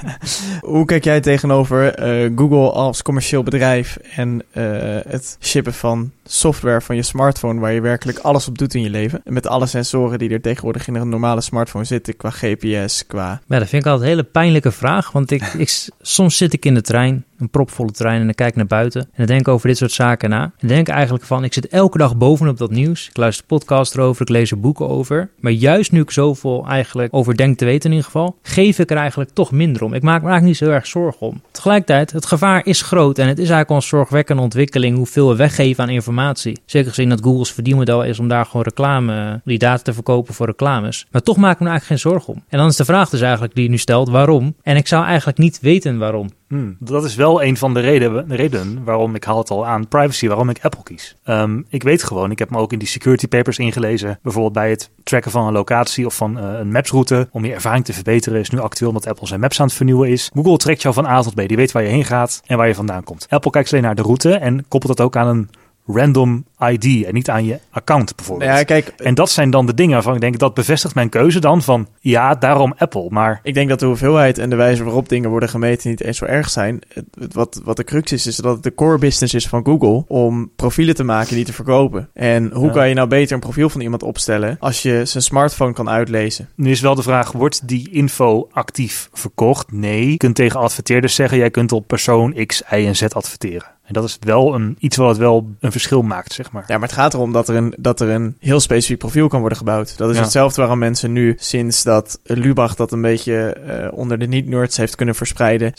Hoe kijk jij tegenover uh, Google als commercieel bedrijf en uh, het shippen van software van je smartphone waar je werkelijk alles op doet in je leven? En met alle sensoren die er tegenwoordig in een normale smartphone zitten qua GPS, qua... Ja, dat vind ik altijd een hele pijnlijke vraag, want ik, ik, soms zit ik in de trein, een propvolle trein, en dan kijk ik naar buiten en dan denk ik over dit soort zaken na. En denk eigenlijk van, ik zit elke dag bovenop dat nieuws, ik luister podcast erover, ik lees er boeken over, maar juist nu ik zoveel eigenlijk over denk te weten in ieder geval, geef ik er eigenlijk toch minder om. Ik maak me eigenlijk niet zo erg zorgen om. Tegelijkertijd, het gevaar is groot en het is eigenlijk al een zorgwekkende ontwikkeling hoeveel we weggeven aan informatie. Zeker gezien dat Google's verdienmodel is om daar gewoon reclame, die data te verkopen voor reclames. Maar toch maak ik me eigenlijk geen zorgen om. En dan is de vraag dus eigenlijk die je nu stelt, waarom? En ik zou eigenlijk niet weten waarom. Hmm, dat is wel een van de redenen, de redenen waarom ik haal het al aan privacy, waarom ik Apple kies. Um, ik weet gewoon, ik heb me ook in die security papers ingelezen. Bijvoorbeeld bij het tracken van een locatie of van uh, een mapsroute. Om je ervaring te verbeteren is nu actueel omdat Apple zijn maps aan het vernieuwen is. Google trekt jou van A tot B. Die weet waar je heen gaat en waar je vandaan komt. Apple kijkt alleen naar de route en koppelt dat ook aan een random ID en niet aan je account bijvoorbeeld. Ja, kijk, en dat zijn dan de dingen waarvan ik denk dat bevestigt mijn keuze dan van ja, daarom Apple. Maar ik denk dat de hoeveelheid en de wijze waarop dingen worden gemeten niet eens zo erg zijn. Wat, wat de crux is, is dat het de core business is van Google om profielen te maken die te verkopen. En hoe ja. kan je nou beter een profiel van iemand opstellen als je zijn smartphone kan uitlezen? Nu is wel de vraag, wordt die info actief verkocht? Nee. Je kunt tegen adverteerders zeggen, jij kunt op persoon X, Y en Z adverteren. En dat is wel een, iets wat wel een verschil maakt, zeg maar. Ja, maar het gaat erom dat er een, dat er een heel specifiek profiel kan worden gebouwd. Dat is ja. hetzelfde waarom mensen nu, sinds dat Lubach dat een beetje uh, onder de niet-nerds heeft kunnen verspreiden,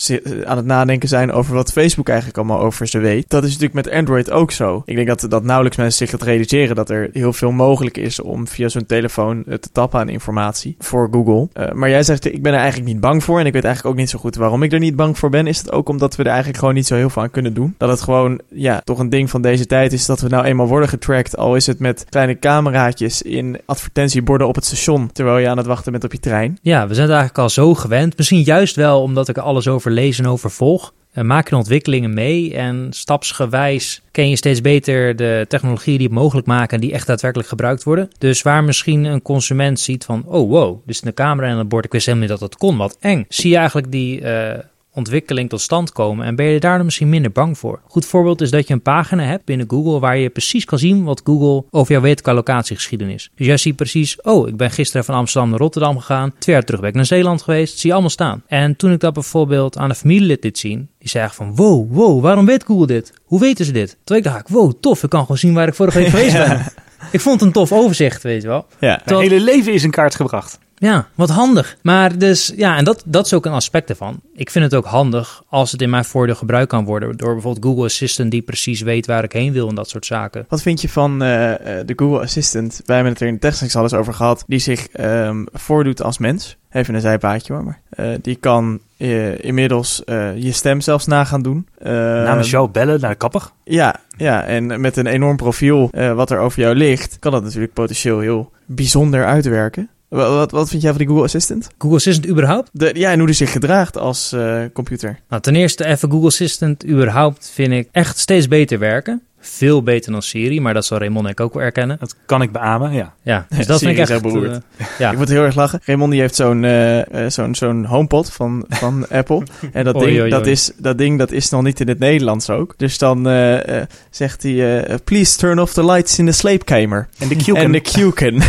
aan het nadenken zijn over wat Facebook eigenlijk allemaal over ze weet. Dat is natuurlijk met Android ook zo. Ik denk dat, dat nauwelijks mensen zich dat realiseren dat er heel veel mogelijk is om via zo'n telefoon te tappen aan informatie voor Google. Uh, maar jij zegt, ik ben er eigenlijk niet bang voor en ik weet eigenlijk ook niet zo goed waarom ik er niet bang voor ben. Is het ook omdat we er eigenlijk gewoon niet zo heel veel aan kunnen doen? Dat het gewoon, ja, toch een ding van deze tijd is dat we nou eenmaal worden getracked. Al is het met kleine cameraatjes in advertentieborden op het station. Terwijl je aan het wachten bent op je trein. Ja, we zijn het eigenlijk al zo gewend. Misschien juist wel omdat ik er alles over lees en over volg. Uh, maak je ontwikkelingen mee en stapsgewijs ken je steeds beter de technologieën die het mogelijk maken en die echt daadwerkelijk gebruikt worden. Dus waar misschien een consument ziet van, oh wow, dus een camera en een bord, ik wist helemaal niet dat dat kon, wat eng. Zie je eigenlijk die... Uh, ontwikkeling tot stand komen en ben je daar dan misschien minder bang voor. Goed voorbeeld is dat je een pagina hebt binnen Google waar je precies kan zien wat Google over jou weet qua locatiegeschiedenis. Dus jij ziet precies, oh, ik ben gisteren van Amsterdam naar Rotterdam gegaan, twee jaar terug ben ik naar Zeeland geweest, zie je allemaal staan. En toen ik dat bijvoorbeeld aan een familielid dit zien, die zei van, wow, wow, waarom weet Google dit? Hoe weten ze dit? Toen ik dacht, wow, tof, ik kan gewoon zien waar ik vorige week geweest ben. Ik vond het een tof overzicht, weet je wel. Ja, het hele leven is in kaart gebracht. Ja, wat handig. Maar dus, ja, en dat, dat is ook een aspect ervan. Ik vind het ook handig als het in mijn voordeel gebruikt kan worden. Door bijvoorbeeld Google Assistant die precies weet waar ik heen wil en dat soort zaken. Wat vind je van uh, de Google Assistant? Wij hebben het er in de technics al eens over gehad. Die zich um, voordoet als mens. Even een zijpaadje hoor, maar. Uh, die kan uh, inmiddels je stem zelfs na gaan doen. Namens jou bellen naar de kapper? Ja, ja, en met een enorm profiel wat er over jou ligt, kan dat natuurlijk potentieel heel bijzonder uitwerken. Wat, wat vind jij van die Google Assistant? Google Assistant überhaupt? De, ja, en hoe die zich gedraagt als uh, computer. Nou, ten eerste even Google Assistant überhaupt vind ik echt steeds beter werken. Veel beter dan Siri, maar dat zal Raymond ik ook wel erkennen. Dat kan ik beamen, ja. Ja, dus dat vind ik echt... Uh, ja. Ik moet heel erg lachen. Raymond die heeft zo'n uh, zo'n zo'n HomePod van, van Apple. En dat, ding, oei, dat, is, dat ding dat is nog niet in het Nederlands ook. Dus dan uh, zegt hij... Please turn off the lights in the sleepkamer. En de Q-can. En de Q-can.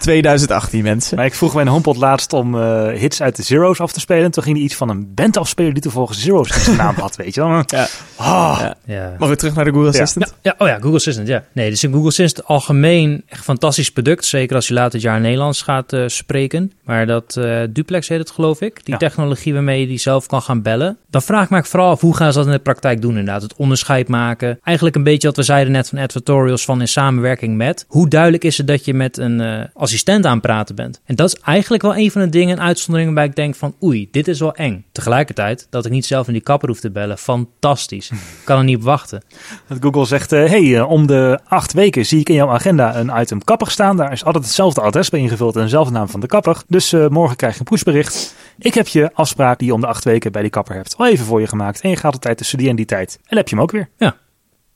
2018 mensen. Maar ik vroeg mijn HomePod laatst om hits uit de Zero's af te spelen. Toen ging hij iets van een band afspelen die toevallig Zero's in zijn naam had, weet je wel. Ja. Oh. ja. ja. Mag we terug naar de Google Assistant? Ja. ja, oh ja, Google Assistant, ja. Nee, dus Google Assistant algemeen echt fantastisch product. Zeker als je later het jaar Nederlands gaat uh, spreken. Maar dat uh, Duplex heet het, geloof ik. Die ja. technologie waarmee je die zelf kan gaan bellen. Dan vraag ik me vooral af, hoe gaan ze dat in de praktijk doen inderdaad? Het onderscheid maken. Eigenlijk een beetje wat we zeiden net van advertorials van in samenwerking met. Hoe duidelijk is het dat je met een uh, assistent aan het praten bent? En dat is eigenlijk wel een van de dingen, uitzonderingen waarbij ik denk van oei, dit is wel eng. Tegelijkertijd, dat ik niet zelf in die kapper hoef te bellen, fantastisch. kan er niet op wachten. Wachten. Dat Google zegt, hé, hey, eh, om de acht weken zie ik in jouw agenda een item kapper staan. Daar is altijd hetzelfde adres bij ingevuld en dezelfde naam van de kapper. Dus eh, morgen krijg je een pushbericht. Ik heb je afspraak die je om de acht weken bij die kapper hebt al even voor je gemaakt. En je gaat altijd tussen die en die tijd. En dan heb je hem ook weer.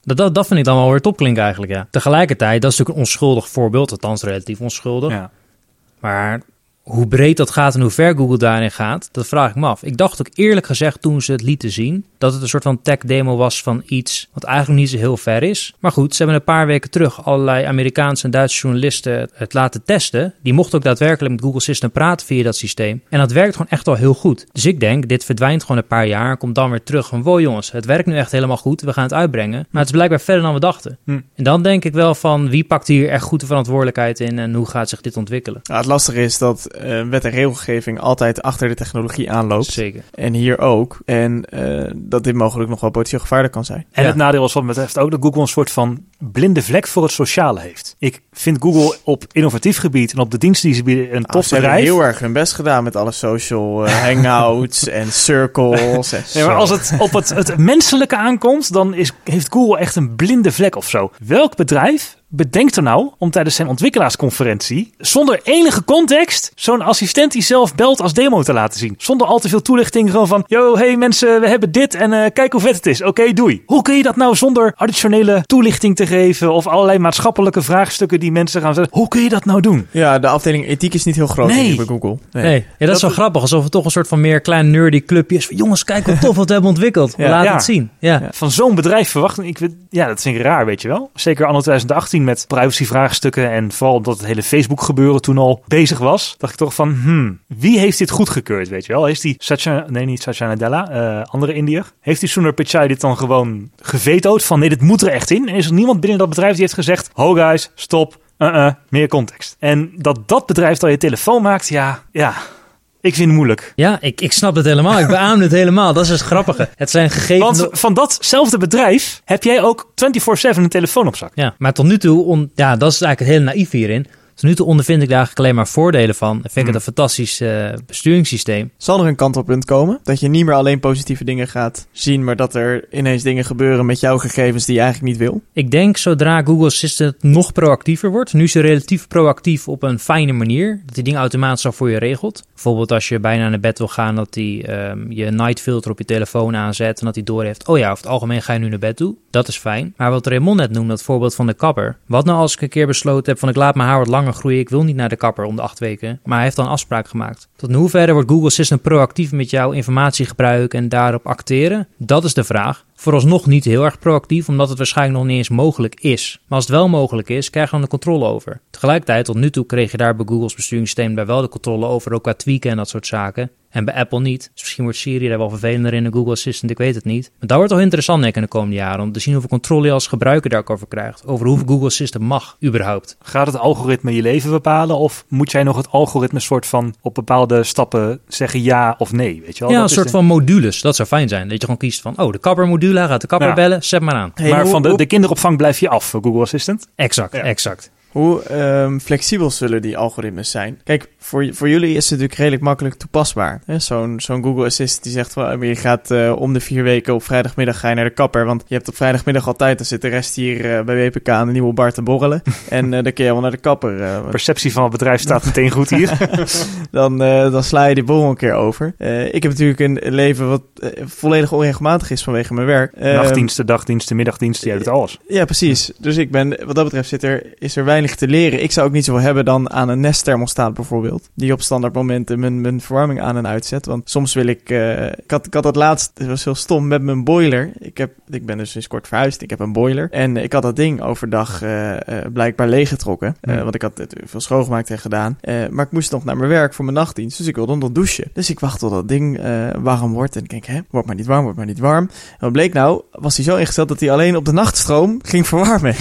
Dat, dat, dat vind ik dan wel weer topklink eigenlijk, ja. Tegelijkertijd, dat is natuurlijk een onschuldig voorbeeld, althans relatief onschuldig. Ja. Maar hoe breed dat gaat en hoe ver Google daarin gaat, dat vraag ik me af. Ik dacht ook eerlijk gezegd toen ze het lieten zien, dat het een soort van tech-demo was van iets wat eigenlijk niet zo heel ver is. Maar goed, ze hebben een paar weken terug allerlei Amerikaanse en Duitse journalisten het laten testen. Die mochten ook daadwerkelijk met Google System praten via dat systeem. En dat werkt gewoon echt wel heel goed. Dus ik denk, dit verdwijnt gewoon een paar jaar en komt dan weer terug van, wow jongens, het werkt nu echt helemaal goed, we gaan het uitbrengen. Maar het is blijkbaar verder dan we dachten. Hm. En dan denk ik wel van, wie pakt hier echt goed de verantwoordelijkheid in en hoe gaat zich dit ontwikkelen? Ja, het lastige is dat eh, wet en regelgeving altijd achter de technologie aanloopt. Zeker. En hier ook. En eh, dat dit mogelijk nog wel potentieel gevaarlijk kan zijn. En Ja. het nadeel is wat me betreft ook dat Google een soort van blinde vlek voor het sociale heeft. Ik vind Google op innovatief gebied en op de diensten die ze bieden een Ah, tof ze hebben bedrijf. heel erg hun best gedaan met alle social eh, hangouts en circles. En Ja, maar als het op het, het menselijke aankomt, dan is, heeft Google echt een blinde vlek of zo. Welk bedrijf bedenkt er nou om tijdens zijn ontwikkelaarsconferentie, zonder enige context, zo'n assistent die zelf belt als demo te laten zien? Zonder al te veel toelichting, gewoon van, yo, hey mensen, we hebben dit en eh, kijk hoe vet het is. Oké, doei. Hoe kun je dat nou zonder additionele toelichting te geven of allerlei maatschappelijke vraagstukken die mensen gaan zeggen? Hoe kun je dat nou doen? Ja, de afdeling ethiek is niet heel groot Nee. hier bij Google. Nee, ja, dat, is wel grappig. Alsof het toch een soort van meer klein nerdy clubje is. Van, jongens, kijk wat tof wat we hebben ontwikkeld. We Ja. laten Ja. het zien. Ja. Ja. Van zo'n bedrijf verwachten, ik weet, ja, dat vind ik raar, weet je wel. Zeker anno 2018 met privacyvraagstukken en vooral omdat het hele Facebook gebeuren toen al bezig was, dacht ik toch van, hmm, wie heeft dit goedgekeurd, weet je wel? Heeft die Satya, nee niet Satya Nadella, eh, andere Indiër, heeft die Sundar Pichai dit dan gewoon gevetood van, nee, dit moet er echt in? En is er niemand binnen dat bedrijf die heeft gezegd, ho guys, stop, uh-uh, meer context. En dat dat bedrijf dan je telefoon maakt, ja, ja, ik vind het moeilijk. Ja, ik, ik snap het helemaal. Ik beaam het helemaal. Dat is het grappige. Het zijn gegevens... Want van datzelfde bedrijf heb jij ook 24-7 een telefoon op zak. Ja, maar tot nu toe, on, ja, dat is eigenlijk het hele naïef hierin. Tot nu toe ondervind ik daar eigenlijk alleen maar voordelen van. En vind ik het Hmm. een fantastisch eh, besturingssysteem. Zal er een kantelpunt komen? Dat je niet meer alleen positieve dingen gaat zien, maar dat er ineens dingen gebeuren met jouw gegevens die je eigenlijk niet wil? Ik denk zodra Google Assistant nog proactiever wordt. Nu is ze relatief proactief op een fijne manier. Dat die dingen automatisch al voor je regelt. Bijvoorbeeld als je bijna naar bed wil gaan, dat hij ehm, je night filter op je telefoon aanzet. En dat hij doorheeft, oh ja, over het algemeen ga je nu naar bed toe. Dat is fijn. Maar wat Raymond net noemde, dat voorbeeld van de kapper. Wat nou als ik een keer besloten heb van ik laat mijn haar wat langer groeien. Ik wil niet naar de kapper om de acht weken. Maar hij heeft dan afspraak gemaakt. Tot in hoeverre wordt Google Assistant proactief met jouw informatie gebruiken en daarop acteren? Dat is de vraag. Vooralsnog niet heel erg proactief, omdat het waarschijnlijk nog niet eens mogelijk is. Maar als het wel mogelijk is, krijg je dan de controle over. Tegelijkertijd, tot nu toe kreeg je daar bij Google's besturingssysteem daar wel de controle over, ook qua tweaken en dat soort zaken. En bij Apple niet. Dus misschien wordt Siri daar wel vervelender in de Google Assistant, ik weet het niet. Maar dat wordt wel interessant denk ik in de komende jaren, om te zien hoeveel controle je als gebruiker daar ook over krijgt. Over hoeveel Google Assistant mag, überhaupt. Gaat het algoritme je leven bepalen? Of moet jij nog het algoritme soort van op bepaalde stappen zeggen ja of nee? Weet je wel? ja, Dat een soort van modules. Dat zou fijn zijn. Dat je gewoon kiest van, oh, de kappermodule, hij gaat de kapper Ja. bellen, zet maar aan. Hey, maar hoe, van de, hoe- de kinderopvang blijf je af, Google Assistant. Exact, Ja. exact. Hoe ehm, flexibel zullen die algoritmes zijn? Kijk, voor, voor jullie is het natuurlijk redelijk makkelijk toepasbaar. Zo'n zo'n Google Assistant die zegt van, je gaat eh, om de vier weken op vrijdagmiddag ga je naar de kapper. Want je hebt op vrijdagmiddag altijd, dan zit de rest hier eh, bij WPK aan de nieuwe bar te borrelen. en eh, dan kun je wel naar de kapper. Perceptie van het bedrijf staat meteen goed hier. dan, dan sla je die borrel een keer over. Ik heb natuurlijk een leven wat volledig onregelmatig is vanwege mijn werk. Ehm, Nachtdiensten, dagdiensten, middagdiensten, jij doet alles. Ja, precies. Dus ik ben, wat dat betreft zit er, is er weinig te leren. Ik zou ook niet zoveel hebben dan aan een Nest thermostaat bijvoorbeeld. Die op standaard momenten mijn, mijn verwarming aan en uitzet. Want soms wil ik, eh, ik, had, ik had dat laatst, het was heel stom, met mijn boiler. Ik, heb, ik ben dus sinds kort verhuisd, ik heb een boiler. En ik had dat ding overdag eh, eh, blijkbaar leeggetrokken. Want ik had het veel schoongemaakt en gedaan. Maar ik moest nog naar mijn werk voor mijn nachtdienst. Dus ik wilde nog douchen. Dus ik wacht tot dat ding warm wordt. En ik denk, hè, wordt maar niet warm, wordt maar niet warm. En wat bleek nou, was hij zo ingesteld dat hij alleen op de nachtstroom ging verwarmen.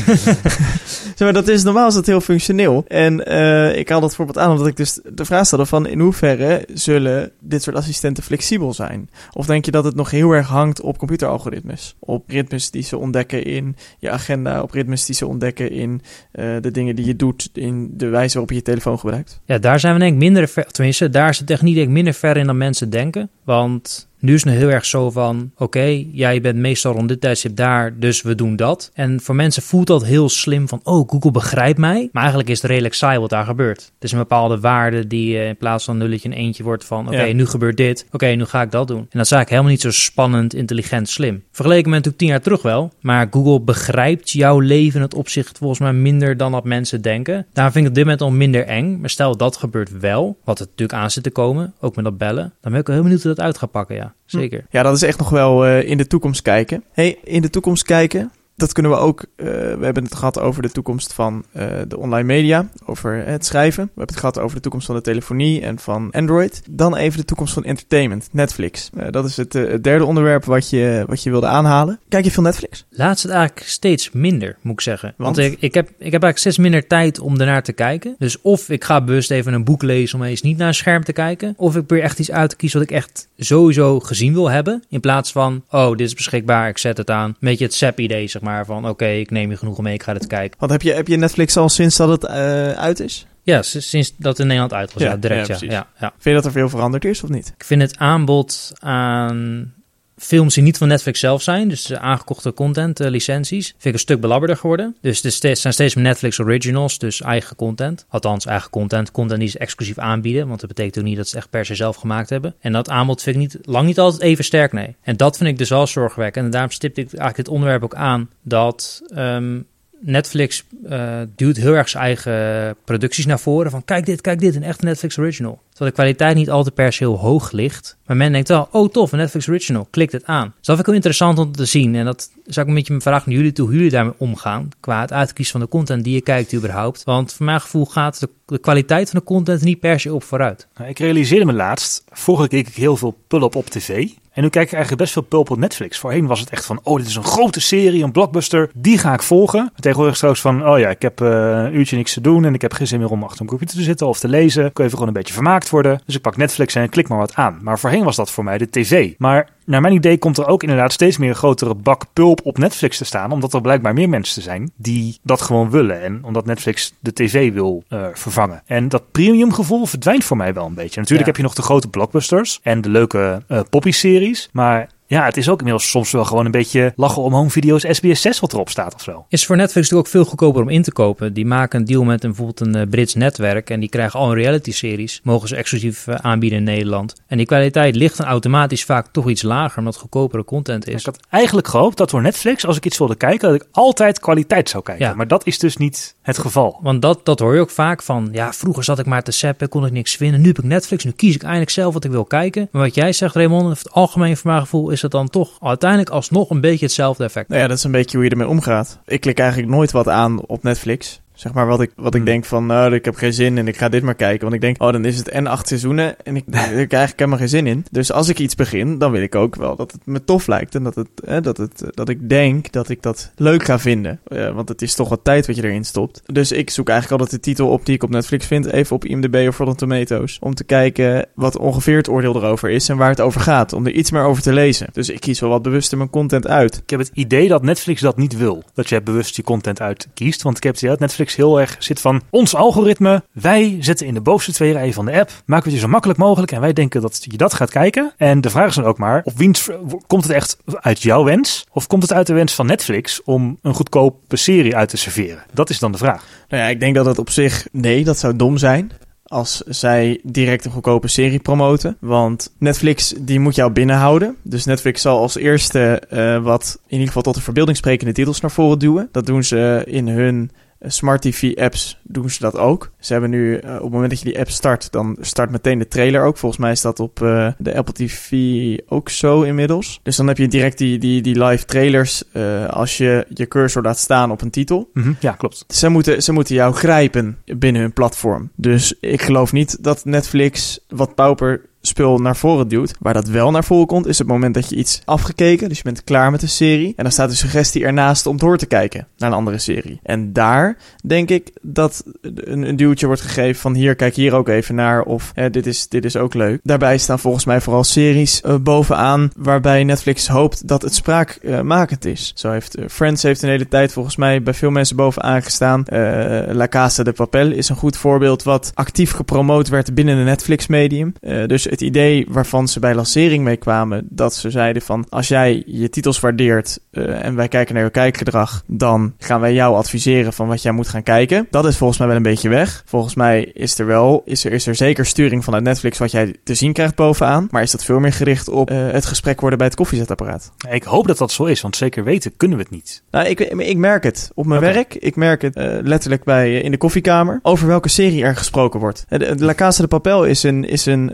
zeg maar, dat is normaal is dat heel functioneel. En eh, ik haal dat voorbeeld aan omdat ik dus de vraag stelde van in hoeverre zullen dit soort assistenten flexibel zijn? Of denk je dat het nog heel erg hangt op computeralgoritmes? Op ritmes die ze ontdekken in je agenda, op ritmes die ze ontdekken in eh, de dingen die je doet, in de wijze waarop je je telefoon gebruikt. Ja, daar zijn we denk ik minder ver, tenminste, daar is de techniek denk ik minder ver in dan mensen denken. Want Nu is het heel erg zo van, oké, jij bent meestal rond dit tijdstip daar, dus we doen dat. En voor mensen voelt dat heel slim van, oh, Google begrijpt mij. Maar eigenlijk is het redelijk saai wat daar gebeurt. Het is een bepaalde waarde die uh, in plaats van nulletje een eentje wordt van, oké, Ja. nu gebeurt dit, oké, nu ga ik dat doen. En dat is eigenlijk helemaal niet zo spannend, intelligent, slim. Vergeleken met natuurlijk tien jaar terug wel, maar Google begrijpt jouw leven in het opzicht volgens mij minder dan dat mensen denken. Daar vind ik het dit moment al minder eng. Maar stel dat gebeurt wel, wat er natuurlijk aan zit te komen, ook met dat bellen, dan ben ik wel heel benieuwd hoe dat uit gaat pakken, ja. Zeker. Ja, dat is echt nog wel eh, in de toekomst kijken. hey, in de toekomst kijken, dat kunnen we ook. eh, we hebben het gehad over de toekomst van eh, de online media, over het schrijven. We hebben het gehad over de toekomst van de telefonie en van Android. Dan even de toekomst van entertainment, Netflix. Eh, dat is het, eh, het derde onderwerp wat je, wat je wilde aanhalen. Kijk je veel Netflix? Laatst het eigenlijk steeds minder, moet ik zeggen. Want, Want? ik, ik, heb, ik heb eigenlijk steeds minder tijd om ernaar te kijken. Dus of ik ga bewust even een boek lezen om eens niet naar een scherm te kijken. Of ik probeer echt iets uit te kiezen wat ik echt sowieso gezien wil hebben. In plaats van, oh, dit is beschikbaar, ik zet het aan. Een beetje het SAP-idee, zeg maar. Van, oké, ik neem je genoegen mee, ik ga dit kijken. Want heb je, heb je Netflix al sinds dat het eh, uit is? Ja, sinds dat het in Nederland uit was. Ja, Ja, direct, ja, ja, ja. Vind je dat er veel veranderd is of niet? Ik vind het aanbod aan films die niet van Netflix zelf zijn, dus de aangekochte content, eh, licenties, vind ik een stuk belabberder geworden. Dus steeds- zijn steeds meer Netflix originals, dus eigen content. Althans, eigen content, content die ze exclusief aanbieden, want dat betekent ook niet dat ze het echt per se zelf gemaakt hebben. En dat aanbod vind ik niet, lang niet altijd even sterk, nee. En dat vind ik dus wel zorgwekkend. En daarom stipte ik eigenlijk dit onderwerp ook aan, dat ehm, Netflix eh, duwt heel erg zijn eigen producties naar voren. Van kijk dit, kijk dit, een echte Netflix original. Terwijl de kwaliteit niet altijd per se heel hoog ligt. Maar men denkt wel, oh tof, een Netflix original, klik het aan. Dat vind ik wel interessant om te zien. En dat is ook een beetje mijn vraag naar jullie toe, hoe jullie daarmee omgaan. Qua het uitkiezen van de content die je kijkt überhaupt. Want voor mijn gevoel gaat de, kwaliteit van de content niet per se op vooruit. Nou, Ik realiseerde me laatst, vroeger keek ik heel veel Pulp op tv. En nu kijk ik eigenlijk best veel Pulp op Netflix. Voorheen was het echt van, oh dit is een grote serie, een blockbuster, die ga ik volgen. Tegenwoordig straks van, oh ja, ik heb eh, een uurtje niks te doen en ik heb geen zin meer om achter een computer te zitten of te lezen. Ik wil even gewoon een beetje vermaakt worden. Dus ik pak Netflix en klik maar wat aan. Maar voorheen was dat voor mij de tv. Maar naar mijn idee komt er ook inderdaad steeds meer een grotere bak pulp op Netflix te staan. Omdat er blijkbaar meer mensen zijn die dat gewoon willen. En omdat Netflix de tv wil eh, vervangen. En dat premium gevoel verdwijnt voor mij wel een beetje. Natuurlijk Ja. heb je nog de grote blockbusters en de leuke eh poppy-series. Maar ja, het is ook inmiddels soms wel gewoon een beetje lachen om home video's SBS 6 wat erop staat of zo. Is voor Netflix natuurlijk ook veel goedkoper om in te kopen. Die maken een deal met een, bijvoorbeeld een eh, Brits netwerk. En die krijgen al een reality-series. Mogen ze exclusief eh, aanbieden in Nederland. En die kwaliteit ligt dan automatisch vaak toch iets lager. Omdat het goedkopere content is. Ik had eigenlijk gehoopt dat door Netflix, als ik iets wilde kijken, dat ik altijd kwaliteit zou kijken. Ja. Maar dat is dus niet het geval. Want dat, dat hoor je ook vaak van, ja, vroeger zat ik maar te zappen, kon ik niks vinden. Nu heb ik Netflix, nu kies ik eindelijk zelf wat ik wil kijken. Maar wat jij zegt, Raymond, over het algemeen voor mijn gevoel is het dan toch uiteindelijk alsnog een beetje hetzelfde effect. Nou ja, dat is een beetje hoe je ermee omgaat. Ik klik eigenlijk nooit wat aan op Netflix. Zeg maar wat ik, wat ik Hmm. denk van, nou, ik heb geen zin en ik ga dit maar kijken. Want ik denk, oh, dan is het en acht seizoenen en ik, ik heb eigenlijk helemaal geen zin in. Dus als ik iets begin, dan wil ik ook wel dat het me tof lijkt. En dat, het, eh, dat, het, dat ik denk dat ik dat leuk ga vinden. Eh, want het is toch wat tijd wat je erin stopt. Dus ik zoek eigenlijk altijd de titel op die ik op Netflix vind. Even op IMDb of Rotten Tomatoes. Om te kijken wat ongeveer het oordeel erover is en waar het over gaat. Om er iets meer over te lezen. Dus ik kies wel wat bewuster mijn content uit. Ik heb het idee dat Netflix dat niet wil. Dat je bewust je content uitkiest. Want ik heb het idee dat Netflix heel erg zit van ons algoritme. Wij zetten in de bovenste twee rijen van de app. Maken we het je zo makkelijk mogelijk. En wij denken dat je dat gaat kijken. En de vraag is dan ook maar, op wiens, komt het echt uit jouw wens? Of komt het uit de wens van Netflix om een goedkope serie uit te serveren? Dat is dan de vraag. Nou ja, ik denk dat het op zich... Nee, dat zou dom zijn. Als zij direct een goedkope serie promoten. Want Netflix, die moet jou binnenhouden. Dus Netflix zal als eerste eh, wat in ieder geval tot de verbeelding sprekende titels naar voren duwen. Dat doen ze in hun Smart TV apps doen ze dat ook. Ze hebben nu, eh, op het moment dat je die app start, dan start meteen de trailer ook. Volgens mij is dat op eh, de Apple TV ook zo inmiddels. Dus dan heb je direct die, die, die live trailers eh, als je je cursor laat staan op een titel. Mhm, Ja, klopt. Ze moeten, ze moeten jou grijpen binnen hun platform. Dus ik geloof niet dat Netflix wat pauper spul naar voren duwt. Waar dat wel naar voren komt, is het moment dat je iets afgekeken. Dus je bent klaar met de serie. En dan staat de suggestie ernaast om door te kijken naar een andere serie. En daar denk ik dat een, een duwtje wordt gegeven van hier, kijk hier ook even naar. Of dit, is, dit is ook leuk. Daarbij staan volgens mij vooral series eh, bovenaan waarbij Netflix hoopt dat het spraakmakend is. Zo heeft eh, Friends heeft een hele tijd volgens mij bij veel mensen bovenaan gestaan. Eh, La Casa de Papel is een goed voorbeeld wat actief gepromoot werd binnen de Netflix medium. Dus het het idee waarvan ze bij lancering mee kwamen, dat ze zeiden van als jij je titels waardeert uh, en wij kijken naar je kijkgedrag, dan gaan wij jou adviseren van wat jij moet gaan kijken. Dat is volgens mij wel een beetje weg. Volgens mij is er wel, is er, is er zeker sturing vanuit Netflix wat jij te zien krijgt bovenaan, maar is dat veel meer gericht op uh, het gesprek worden bij het koffiezetapparaat. Ik hoop dat dat zo is, want zeker weten kunnen we het niet. Nou, ik, ik merk het op mijn werk. Ik merk het uh, letterlijk bij, in de koffiekamer over welke serie er gesproken wordt. La Casa de Papel is een, is een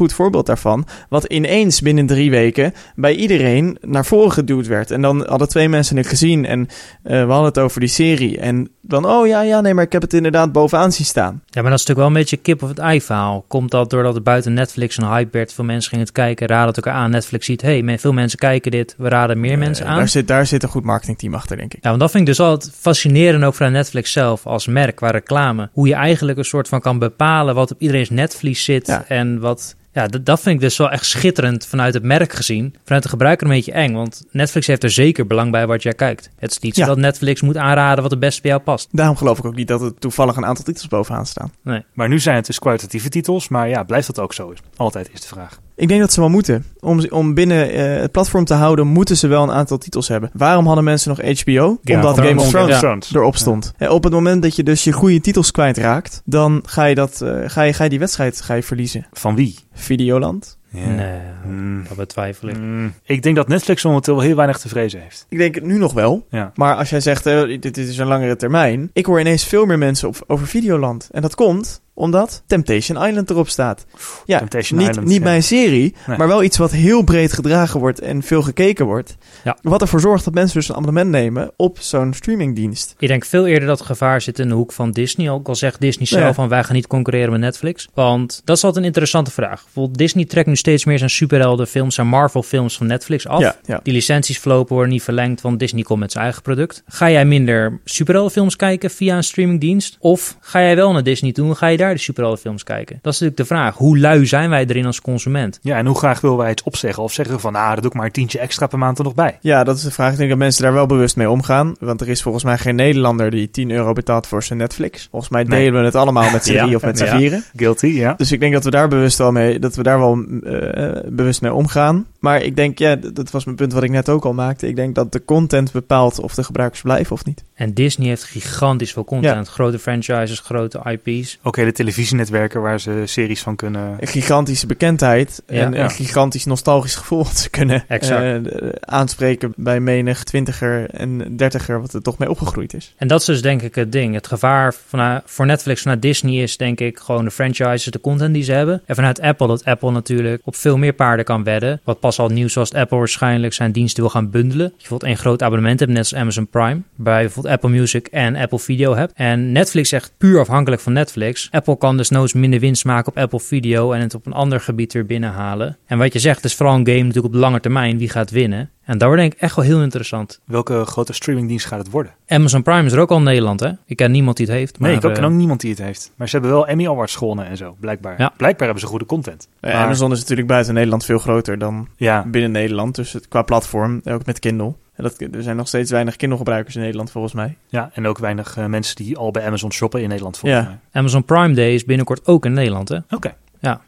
goed voorbeeld daarvan. Wat ineens binnen drie weken bij iedereen naar voren geduwd werd. En dan hadden twee mensen het gezien en uh, we hadden het over die serie. En dan, oh ja, ja, nee, maar ik heb het inderdaad bovenaan zien staan. Ja, maar dat is natuurlijk wel een beetje kip of het ei verhaal. Komt dat doordat het buiten Netflix een hype werd, veel mensen gingen het kijken, raden het elkaar aan. Netflix ziet, hé, hey, veel mensen kijken dit, we raden meer mensen aan. Daar zit, daar zit een goed marketingteam achter, denk ik. Ja, want dat vind ik dus altijd fascinerend ook voor Netflix zelf als merk qua reclame. Hoe je eigenlijk een soort van kan bepalen wat op iedereen's netvlies zit Ja. en wat... Ja, dat, dat vind ik dus wel echt schitterend vanuit het merk gezien. Vanuit de gebruiker een beetje eng, want Netflix heeft er zeker belang bij wat jij kijkt. Het is niet zo Ja. dat Netflix moet aanraden wat het beste bij jou past. Daarom geloof ik ook niet dat er toevallig een aantal titels bovenaan staan. Maar nu zijn het dus kwalitatieve titels, maar ja, blijft dat ook zo? Is altijd is de vraag. Ik denk dat ze wel moeten. Om, om binnen uh, het platform te houden, moeten ze wel een aantal titels hebben. Waarom hadden mensen nog HBO? Omdat Game of Thrones Ja. erop stond. Ja. Op het moment dat je dus je goede titels kwijtraakt, dan ga je, dat, uh, ga je, ga je die wedstrijd ga je verliezen. Van wie? Videoland. Ja. Nee, mm. dat betwijfel ik. Mm. Ik denk dat Netflix momenteel heel weinig te vrezen heeft. Ik denk het nu nog wel. Ja. Maar als jij zegt, uh, dit, dit, is een langere termijn. Ik hoor ineens veel meer mensen op, over Videoland. En dat komt omdat Temptation Island erop staat. Ja, Temptation niet, Island, niet ja. een serie, Nee. maar wel iets wat heel breed gedragen wordt en veel gekeken wordt. Ja. Wat ervoor zorgt dat mensen dus een abonnement nemen op zo'n streamingdienst. Ik denk veel eerder dat het gevaar zit in de hoek van Disney. Ook al zegt Disney zelf Ja. van wij gaan niet concurreren met Netflix. Want dat is altijd een interessante vraag. Bijvoorbeeld Disney trekt nu steeds meer zijn superheldenfilms en Marvel films van Netflix af. Ja, ja. Die licenties verlopen worden niet verlengd, want Disney komt met zijn eigen product. Ga jij minder superheldenfilms kijken via een streamingdienst? Of ga jij wel naar Disney toe en ga je daar de superheldenfilms kijken? Dat is natuurlijk de vraag. Hoe lui zijn wij erin als consument? Ja, en hoe graag willen wij het opzeggen? Of zeggen we van, nou, dat doe ik maar een tientje extra per maand er nog bij. Ja, dat is de vraag. Ik denk dat mensen daar wel bewust mee omgaan. Want er is volgens mij geen Nederlander die 10 euro betaalt voor zijn Netflix. Volgens mij Nee. delen we het allemaal met z'n Ja, drie of met z'n ja. vieren. Guilty, ja. Dus ik denk dat we daar bewust wel mee, dat we daar wel uh, bewust mee omgaan. Maar ik denk, ja, dat was mijn punt wat ik net ook al maakte. Ik denk dat de content bepaalt of de gebruikers blijven of niet. En Disney heeft gigantisch veel content. Ja. Grote franchises, grote IP's. Ook hele televisienetwerken waar ze series van kunnen... Een gigantische bekendheid Ja. en Ja. een gigantisch nostalgisch gevoel dat ze kunnen uh, aanspreken bij menig twintiger en dertiger wat er toch mee opgegroeid is. En dat is dus denk ik het ding. Het gevaar vanuit, voor Netflix vanuit Disney is denk ik gewoon de franchises, de content die ze hebben. En vanuit Apple dat Apple natuurlijk op veel meer paarden kan wedden. Wat pas al nieuws was dat Apple waarschijnlijk zijn diensten wil gaan bundelen. Je bijvoorbeeld één groot abonnement hebt, net als Amazon Prime. Bij bijvoorbeeld Apple Music en Apple Video hebt. En Netflix is echt puur afhankelijk van Netflix. Apple kan dus noods minder winst maken op Apple Video en het op een ander gebied weer binnenhalen. En wat je zegt, is vooral een game natuurlijk op de lange termijn. Wie gaat winnen? En dat wordt denk ik echt wel heel interessant. Welke grote streamingdienst gaat het worden? Amazon Prime is er ook al in Nederland, hè? Ik ken niemand die het heeft. Nee, maar, ik ken eh, ook niemand die het heeft. Maar ze hebben wel Emmy Awards gewonnen en zo, blijkbaar. Ja. Blijkbaar hebben ze goede content. Uh, Maar- Amazon is natuurlijk buiten Nederland veel groter dan Ja, binnen Nederland. Dus het, qua platform, ook met Kindle. En dat, er zijn nog steeds weinig Kindle-gebruikers in Nederland volgens mij. ja, en ook weinig eh, mensen die al bij Amazon shoppen in Nederland volgens Ja. mij. Amazon Prime Day is binnenkort ook in Nederland, hè? Oké.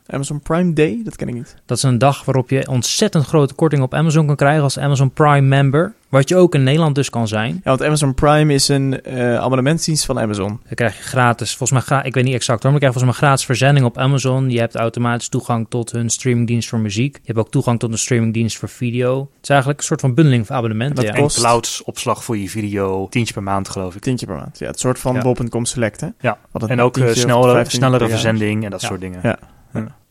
Amazon Prime Day, dat ken ik niet. Dat is een dag waarop je ontzettend grote korting op Amazon kan krijgen als Amazon Prime member. Wat je ook in Nederland dus kan zijn. Ja, want Amazon Prime is een uh, abonnementsdienst van Amazon. Dan krijg je gratis, volgens mij, gra ik weet niet exact hoor, maar je krijgt volgens mij gratis verzending op Amazon. Je hebt automatisch toegang tot hun streamingdienst voor muziek. Je hebt ook toegang tot een streamingdienst voor video. Het is eigenlijk een soort van bundeling van abonnementen. Dat ja. En clouds opslag voor je video, tientje per maand geloof ik. Tientje per maand. Ja, het soort van Ja. bol.com Select, hè? Ja. En ook eh, snellere, 15 snellere verzending en dat Ja. soort dingen. Ja.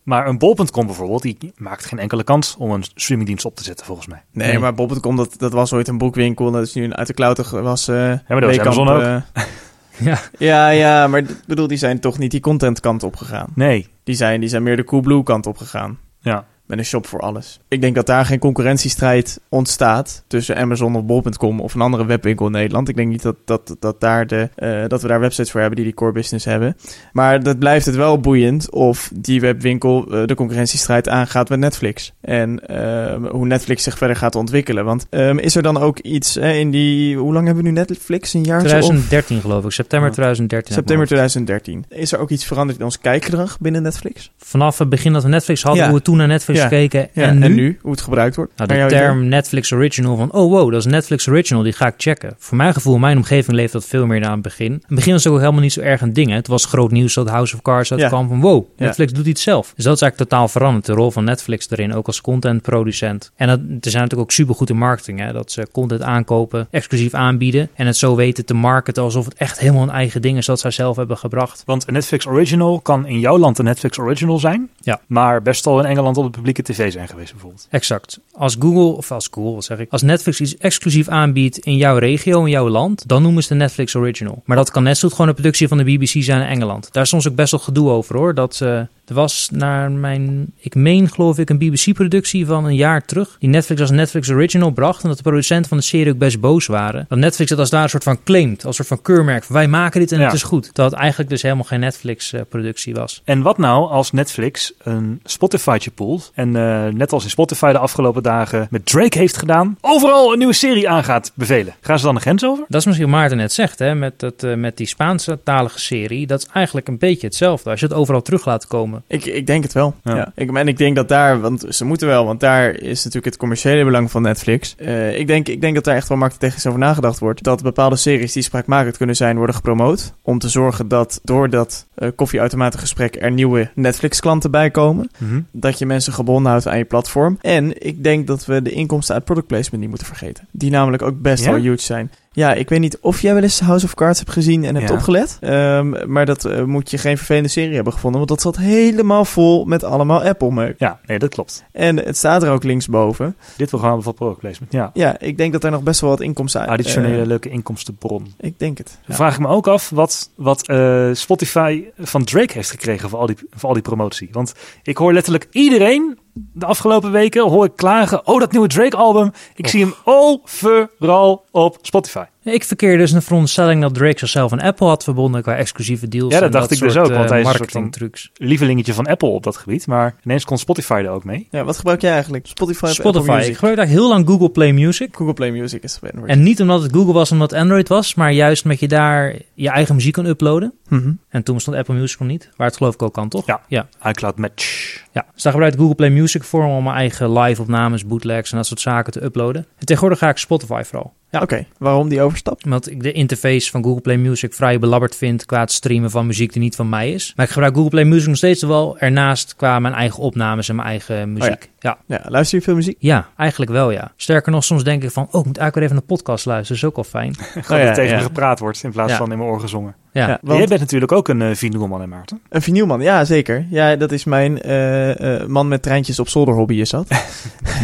Ja. Maar een bol.com bijvoorbeeld, die maakt geen enkele kans om een streamingdienst op te zetten volgens mij. Nee, Nee. maar bol.com, dat, dat was ooit een boekwinkel. en Dat is nu een uit de klauter was... eh maar dat was Weekamp, Amazon ook. eh, Ja. ja, ja, maar ik bedoel, die zijn toch niet die content kant op gegaan. Nee, Die zijn, die zijn meer de Coolblue kant op gegaan. ja. Met een shop voor alles. Ik denk dat daar geen concurrentiestrijd ontstaat tussen Amazon of Bol.com of een andere webwinkel in Nederland. Ik denk niet dat, dat, dat, daar de, uh, dat we daar websites voor hebben die die core business hebben. Maar dat blijft het wel boeiend of die webwinkel uh, de concurrentiestrijd aangaat met Netflix. En uh, hoe Netflix zich verder gaat ontwikkelen. Want um, is er dan ook iets hè, in die... Hoe lang hebben we nu Netflix? Een jaar 2013 of? geloof ik. September 2013. September 2013. Is er ook iets veranderd in ons kijkgedrag binnen Netflix? Vanaf het begin dat we Netflix hadden, Ja. hoe we toen naar Netflix Ja. keken. Ja, en, nu, hoe het gebruikt wordt? Nou, de idee? term Netflix Original van, oh wow, dat is Netflix Original, die ga ik checken. Voor mijn gevoel, mijn omgeving leeft dat veel meer naar het begin. In het begin was het ook helemaal niet zo erg een ding. Hè. Het was groot nieuws dat House of Cards Ja. uitkwam van, wow, Ja. Netflix doet iets zelf. Dus dat is eigenlijk totaal veranderd, de rol van Netflix erin, ook als contentproducent. En dat, ze zijn natuurlijk ook supergoed in marketing, hè. dat ze content aankopen, exclusief aanbieden en het zo weten te marketen alsof het echt helemaal een eigen ding is dat zij zelf hebben gebracht. Want een Netflix Original kan in jouw land een Netflix Original zijn. Ja. Maar best al in Engeland op de publieke tv zijn geweest bijvoorbeeld. Exact. Als Google, of als Google, zeg ik, als Netflix iets exclusief aanbiedt in jouw regio, in jouw land, dan noemen ze een Netflix Original. Maar dat kan net zo goed gewoon een productie van de BBC zijn in Engeland. Daar is soms ook best wel gedoe over hoor. Dat eh, er was naar mijn, ik meen geloof ik, een BBC-productie van een jaar terug, die Netflix als Netflix Original bracht. En dat de producenten van de serie ook best boos waren. Dat Netflix het als daar een soort van claimt, als een soort van keurmerk. Van, wij maken dit en Ja. het is goed. Dat het eigenlijk dus helemaal geen Netflix-productie was. En wat nou als Netflix een Spotify'tje poelt en eh, net als in Spotify de afgelopen dagen met Drake heeft gedaan, overal een nieuwe serie aan gaat bevelen. Gaan ze dan de grens over? Dat is misschien wat Maarten net zegt, hè, met, dat, eh, met die Spaanse talige serie. Dat is eigenlijk een beetje hetzelfde. Als je het overal terug laat komen. Ik, ik denk het wel. Ja. Ja. Ik, en ik denk dat daar, want ze moeten wel, want daar is natuurlijk het commerciële belang van Netflix. Eh, ik, denk, ik denk dat daar echt wel marketingtechnisch over nagedacht wordt. Dat bepaalde series die spraakmakend kunnen zijn, worden gepromoot. Om te zorgen dat door dat koffieautomatengesprek er nieuwe Netflix-klanten bij komen. Dat je mensen gebonden houdt aan je platform. En ik denk dat we de inkomsten uit product placement niet moeten vergeten. Die namelijk ook best Ja? wel huge zijn. Ja, ik weet niet of jij wel eens House of Cards hebt gezien en hebt Ja. opgelet. Ehm, maar dat eh, moet je geen vervelende serie hebben gevonden. Want dat zat helemaal vol met allemaal Apple-meuk. Ja, nee, dat klopt. En het staat er ook linksboven. Dit programma bevat product placement. Ja, Ja, ik denk dat er nog best wel wat inkomsten uit. additionele eh, leuke inkomstenbron. ik denk het. Dan Ja. vraag ik me ook af wat, wat eh, Spotify van Drake heeft gekregen voor al, die, voor al die promotie. Want ik hoor letterlijk iedereen de afgelopen weken hoor ik klagen. Oh, dat nieuwe Drake-album. Ik zie hem overal op Spotify. Ik verkeer dus in de veronderstelling dat Drake zichzelf aan Apple had verbonden qua exclusieve deals. Ja, dat en dacht ik dus ook, want eh, hij is een soort. Lievelingetje van Apple op dat gebied. Maar ineens kon Spotify er ook mee. Ja, wat gebruik jij eigenlijk? Spotify of Spotify. Apple Ik gebruik eigenlijk heel lang Google Play Music. Google Play Music is het En niet omdat het Google was, omdat Android was, maar juist omdat je daar je eigen muziek kan uploaden. Mhm. En toen stond Apple Music nog niet, waar het geloof ik ook kan, toch? Ja. ja. iCloud Match. Ja, dus daar gebruik ik Google Play Music voor om mijn eigen live-opnames, bootlegs en dat soort zaken te uploaden. En tegenwoordig ga ik Spotify vooral. Ja. Oké, waarom die overstap? Omdat ik de interface van Google Play Music vrij belabberd vind qua het streamen van muziek die niet van mij is. Maar ik gebruik Google Play Music nog steeds wel ernaast qua mijn eigen opnames en mijn eigen muziek. ja. Ja, luister je veel muziek? Ja, eigenlijk wel ja. Sterker nog, soms denk ik van, oh, ik moet eigenlijk weer even een podcast luisteren. Dat is ook al fijn. Gewoon Oh ja, dat tegen ja. me gepraat wordt in plaats Ja. van in mijn oor gezongen. Ja. Ja. Want- Jij bent natuurlijk ook een uh, vinylman, hè Maarten? Een vinylman, ja zeker. Ja, dat is mijn eh, eh, man met treintjes op zolder hobby is dat.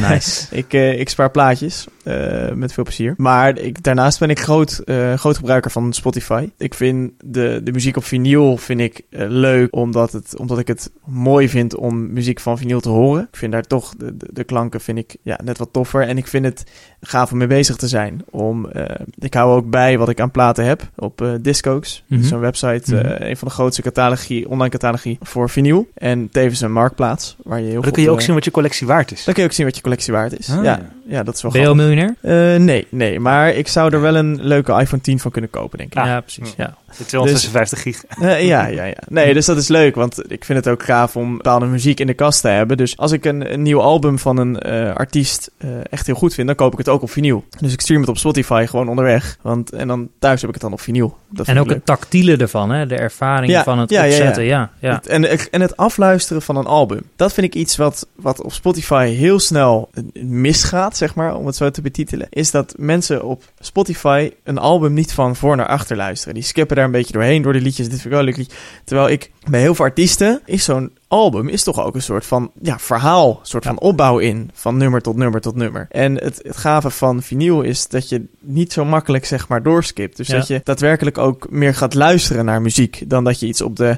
Nice. ik, eh, ik spaar plaatjes eh, met veel plezier. Maar ik, daarnaast ben ik groot, eh, groot gebruiker van Spotify. Ik vind de, de muziek op vinyl vind ik eh, leuk omdat, het, omdat ik het mooi vind om muziek van vinyl te horen. Ik vind daar toch de, de, de klanken vind ik, ja, net wat toffer. En ik vind het gaaf om mee bezig te zijn. Om, eh, ik hou ook bij wat ik aan platen heb op eh Discogs. Mhm. Zo'n website, Mhm. eh, een van de grootste catalogie, online catalogie voor vinyl. En tevens een marktplaats waar je heel Dan veel kun je ook zien wat je collectie waard is. dan kun je ook zien wat je collectie waard is. Ah, ja, ja. ja, dat is wel Miljonair? Eh, nee, nee, maar ik zou er wel een leuke iPhone 10 van kunnen kopen, denk ik. Ah. ja, precies. Ja. De 256 gig. Eh, ja, ja, ja. Nee, dus dat is leuk, want ik vind het ook gaaf om bepaalde muziek in de kast te hebben. Dus als ik een, een nieuw album van een eh, artiest eh, echt heel goed vind, dan koop ik het ook op vinyl. Dus ik stream het op Spotify gewoon onderweg. Want, en dan thuis heb ik het dan op vinyl. Dat En ook leuk. het tactiele ervan, hè? de ervaring Ja, van het ja, ja, ja. opzetten. Ja, ja. Het- En, en het afluisteren van een album. Dat vind ik iets wat, wat op Spotify heel snel misgaat, zeg maar, om het zo te betitelen. Is dat mensen op Spotify een album niet van voor naar achter luisteren. Die skippen daar een beetje doorheen door de liedjes. Dit vind ik wel leuk liedje. Terwijl ik bij heel veel artiesten is zo'n album is toch ook een soort van ja, verhaal, een soort van opbouw in. Van nummer tot nummer tot nummer. En het, het gave van vinyl is dat je niet zo makkelijk zeg maar doorskipt. Dus Ja. dat je daadwerkelijk ook meer gaat luisteren naar muziek dan dat je iets op de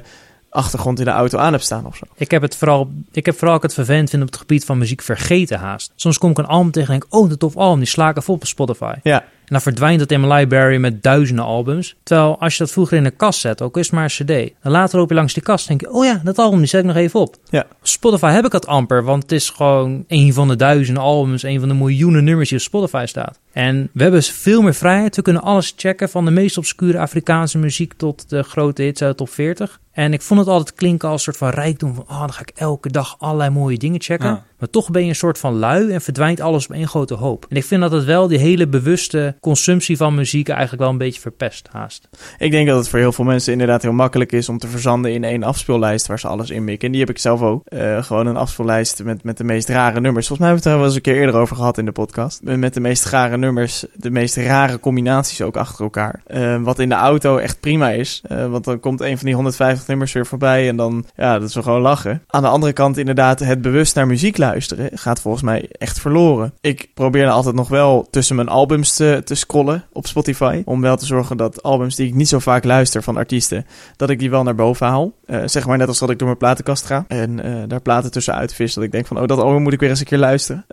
achtergrond in de auto aan hebt staan of zo. Ik heb het vooral, ik heb vooral ook het vervelend vinden op het gebied van muziek vergeten haast. Soms kom ik een album tegen en denk, oh, dat tof album, die sla ik even op op Spotify. Ja, En dan verdwijnt het in mijn library met duizenden albums. Terwijl als je dat vroeger in een kast zet, ook is het maar een cd. Dan later loop je langs die kast en denk je, oh ja, dat album, die zet ik nog even op. Ja. Spotify heb ik dat amper, want het is gewoon een van de duizenden albums, een van de miljoenen nummers die op Spotify staat. En we hebben veel meer vrijheid. We kunnen alles checken, van de meest obscure Afrikaanse muziek tot de grote hits uit de top 40. En ik vond het altijd klinken als een soort van rijkdom van, oh, dan ga ik elke dag allerlei mooie dingen checken. Ja. Maar toch ben je een soort van lui en verdwijnt alles op één grote hoop. En ik vind dat het wel die hele bewuste consumptie van muziek eigenlijk wel een beetje verpest haast. ik denk dat het voor heel veel mensen inderdaad heel makkelijk is om te verzanden in één afspeellijst waar ze alles in mikken. En die heb ik zelf ook. Eh, gewoon een afspeellijst met, met de meest rare nummers. Volgens mij hebben we het er wel eens een keer eerder over gehad in de podcast. Met de meest rare nummers, de meest rare combinaties ook achter elkaar. Eh, wat in de auto echt prima is. Eh, want dan komt een van die 150 nummers weer voorbij en dan, ja, dat is gewoon lachen. Aan de andere kant inderdaad, het bewust naar muziek luisteren gaat volgens mij echt verloren. Ik probeer altijd nog wel tussen mijn albums te, te scrollen op Spotify. Om wel te zorgen dat albums die ik niet zo vaak luister van artiesten, dat ik die wel naar boven haal. Eh, zeg maar net als dat ik door mijn platenkast ga en daar platen tussen uitvis. Dat ik denk van, oh, dat album moet ik weer eens een keer luisteren.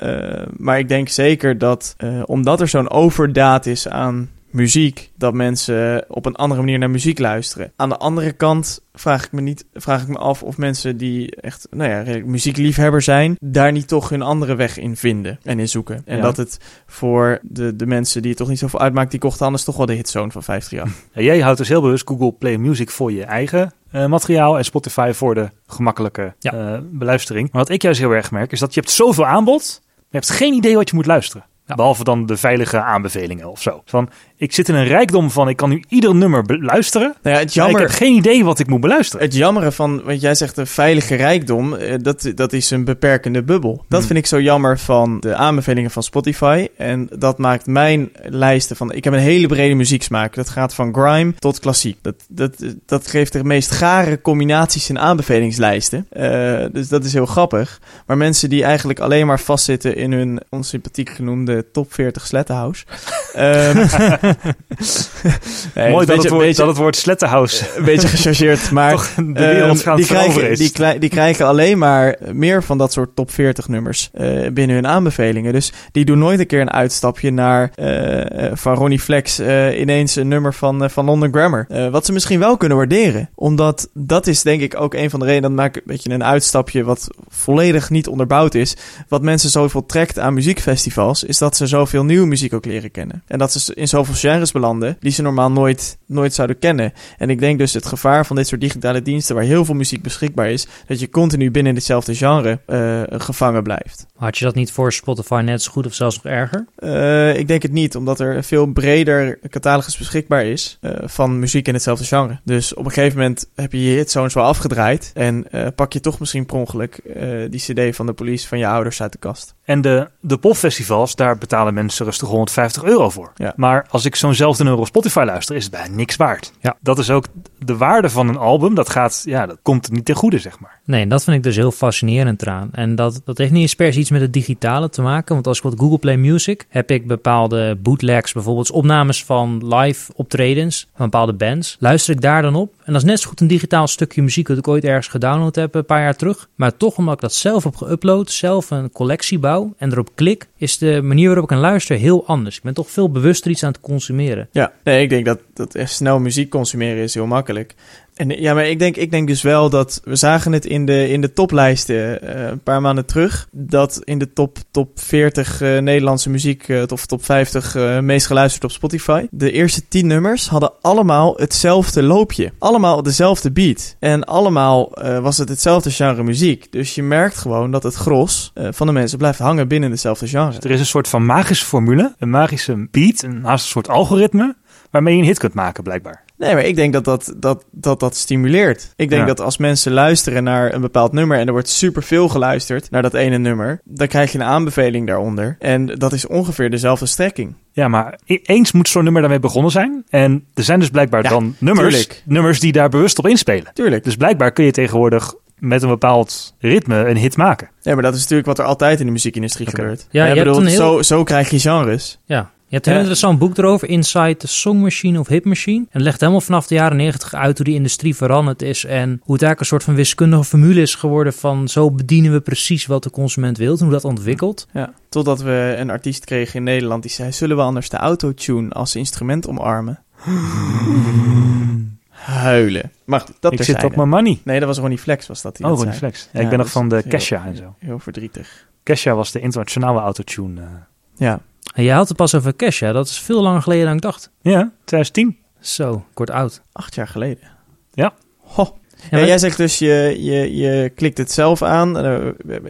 Maar ik denk zeker dat, eh, omdat er zo'n overdaad is aan muziek, dat mensen op een andere manier naar muziek luisteren. Aan de andere kant vraag ik me, niet, vraag ik me af of mensen die echt nou ja, muziekliefhebber zijn, daar niet toch hun andere weg in vinden en in zoeken. En Ja. dat het voor de, de mensen die het toch niet zoveel uitmaakt, die kochten anders toch wel de hitzone van 538. Ja, jij houdt dus heel bewust Google Play Music voor je eigen eh, materiaal en Spotify voor de gemakkelijke Ja. eh, beluistering. Maar wat ik juist heel erg merk is dat je hebt zoveel aanbod, maar je hebt geen idee wat je moet luisteren. Ja. Behalve dan de veilige aanbevelingen of zo. Van, ik zit in een rijkdom van, ik kan nu ieder nummer beluisteren. Nou ja, het Maar ik jammer, heb geen idee wat ik moet beluisteren. Het jammere van, wat jij zegt, een veilige rijkdom, eh, dat, dat is een beperkende bubbel. Dat Hmm. vind ik zo jammer van de aanbevelingen van Spotify. En dat maakt mijn lijsten van, ik heb een hele brede muzieksmaak. Dat gaat van grime tot klassiek. Dat, dat, dat geeft de meest gare combinaties in aanbevelingslijsten. Eh, dus dat is heel grappig. Maar mensen die eigenlijk alleen maar vastzitten in hun onsympathiek genoemde top 40 Slettenhouse. Nee, Mooi dat, beetje- het woord, beetje- dat het woord Slettenhouse een beetje gechargeerd, maar toch de Ehm, wereld gaat die, krijgen, is. die, die krijgen alleen maar meer van dat soort top 40 nummers eh, binnen hun aanbevelingen. Dus die doen nooit een keer een uitstapje naar eh, eh, van Ronnie Flex ineens een nummer van, van London Grammar. Wat ze misschien wel kunnen waarderen. Omdat dat is denk ik ook een van de redenen. Dat maak ik een beetje een uitstapje wat volledig niet onderbouwd is. Wat mensen zoveel trekt aan muziekfestivals. Is dat ze zoveel nieuwe muziek ook leren kennen. En dat ze in zoveel genres belanden die ze normaal nooit, nooit zouden kennen. En ik denk dus het gevaar van dit soort digitale diensten waar heel veel muziek beschikbaar is, dat je continu binnen ditzelfde genre eh, gevangen blijft. Had je dat niet voor Spotify net zo goed of zelfs nog erger? Eh, ik denk het niet, omdat er veel breder catalogus beschikbaar is eh, van muziek in hetzelfde genre. Dus op een gegeven moment heb je je hitzones wel afgedraaid en pak je toch misschien per ongeluk die cd van de police van je ouders uit de kast. En de, de popfestivals, daar betalen mensen rustig 150 euro voor. Ja. Maar als ik zo'nzelfde op Spotify luister, is het bijna niks waard. Ja. Dat is ook de waarde van een album. Dat gaat, ja, dat komt niet ten goede, zeg maar. Nee, dat vind ik dus heel fascinerend eraan. En dat, dat heeft niet eens per se iets met het digitale te maken. Want als ik wat Google Play Music heb ik bepaalde bootlegs, bijvoorbeeld opnames van live optredens van bepaalde bands. Luister ik daar dan op. En dat is net zo goed een digitaal stukje muziek dat ik ooit ergens gedownload heb een paar jaar terug. Maar toch omdat ik dat zelf heb geüpload, zelf een collectie bouw en erop klik, is de manier waarop ik aan luister heel anders. Ik ben toch veel bewuster iets aan het consumeren. Ja, nee, ik denk dat, dat echt snel muziek consumeren is heel makkelijk. En ja, maar ik denk, ik denk dus wel dat we zagen het in de, in de toplijsten eh, een paar maanden terug. Dat in de top, top 40 eh, Nederlandse muziek, eh, of top 50 eh, meest geluisterd op Spotify. De eerste 10 nummers hadden allemaal hetzelfde loopje. Allemaal dezelfde beat. En allemaal was het hetzelfde genre muziek. Dus je merkt gewoon dat het gros van de mensen blijft hangen binnen hetzelfde genre. Er is een soort van magische formule, een magische beat, een een soort algoritme, waarmee je een hit kunt maken, blijkbaar. Nee, maar ik denk dat dat, dat, dat, dat stimuleert. Ik denk Ja. dat als mensen luisteren naar een bepaald nummer en er wordt superveel geluisterd naar dat ene nummer, dan krijg je een aanbeveling daaronder. En dat is ongeveer dezelfde strekking. Ja, maar e- eens moet zo'n nummer daarmee begonnen zijn. En er zijn dus blijkbaar Ja, dan nummers, tuurlijk. nummers die daar bewust op inspelen. Tuurlijk. Dus blijkbaar kun je tegenwoordig met een bepaald ritme een hit maken. Ja, maar dat is natuurlijk wat er altijd in de muziekindustrie gebeurt. Ja, je hebt bedoel, een heel- zo, zo krijg je genres. Ja, Je hebt een heel interessant boek erover, Inside the Song Machine of Hit Machine. En het legt helemaal vanaf de jaren 90 uit hoe die industrie veranderd is en hoe het eigenlijk een soort van wiskundige formule is geworden van zo bedienen we precies wat de consument wil en hoe dat ontwikkelt. Ja, totdat we een artiest kregen in Nederland die zei, zullen we anders de autotune als instrument omarmen? Huilen. Maar goed, dat ik zit op mijn money. Nee, dat was Ronnie Flex was dat die Oh, dat Ronnie zei. Flex. Ja, Ja, ik ben nog van de heel- Kesha en zo. Heel verdrietig. Kesha was de internationale autotune. eh. Ja, En je had het pas over Kesha, dat is veel langer geleden dan ik dacht. Ja, 2010. Zo, ik word oud. acht jaar geleden. Ja. Ho. Ja, jij zegt dus, je, je, je klikt het zelf aan. Eh,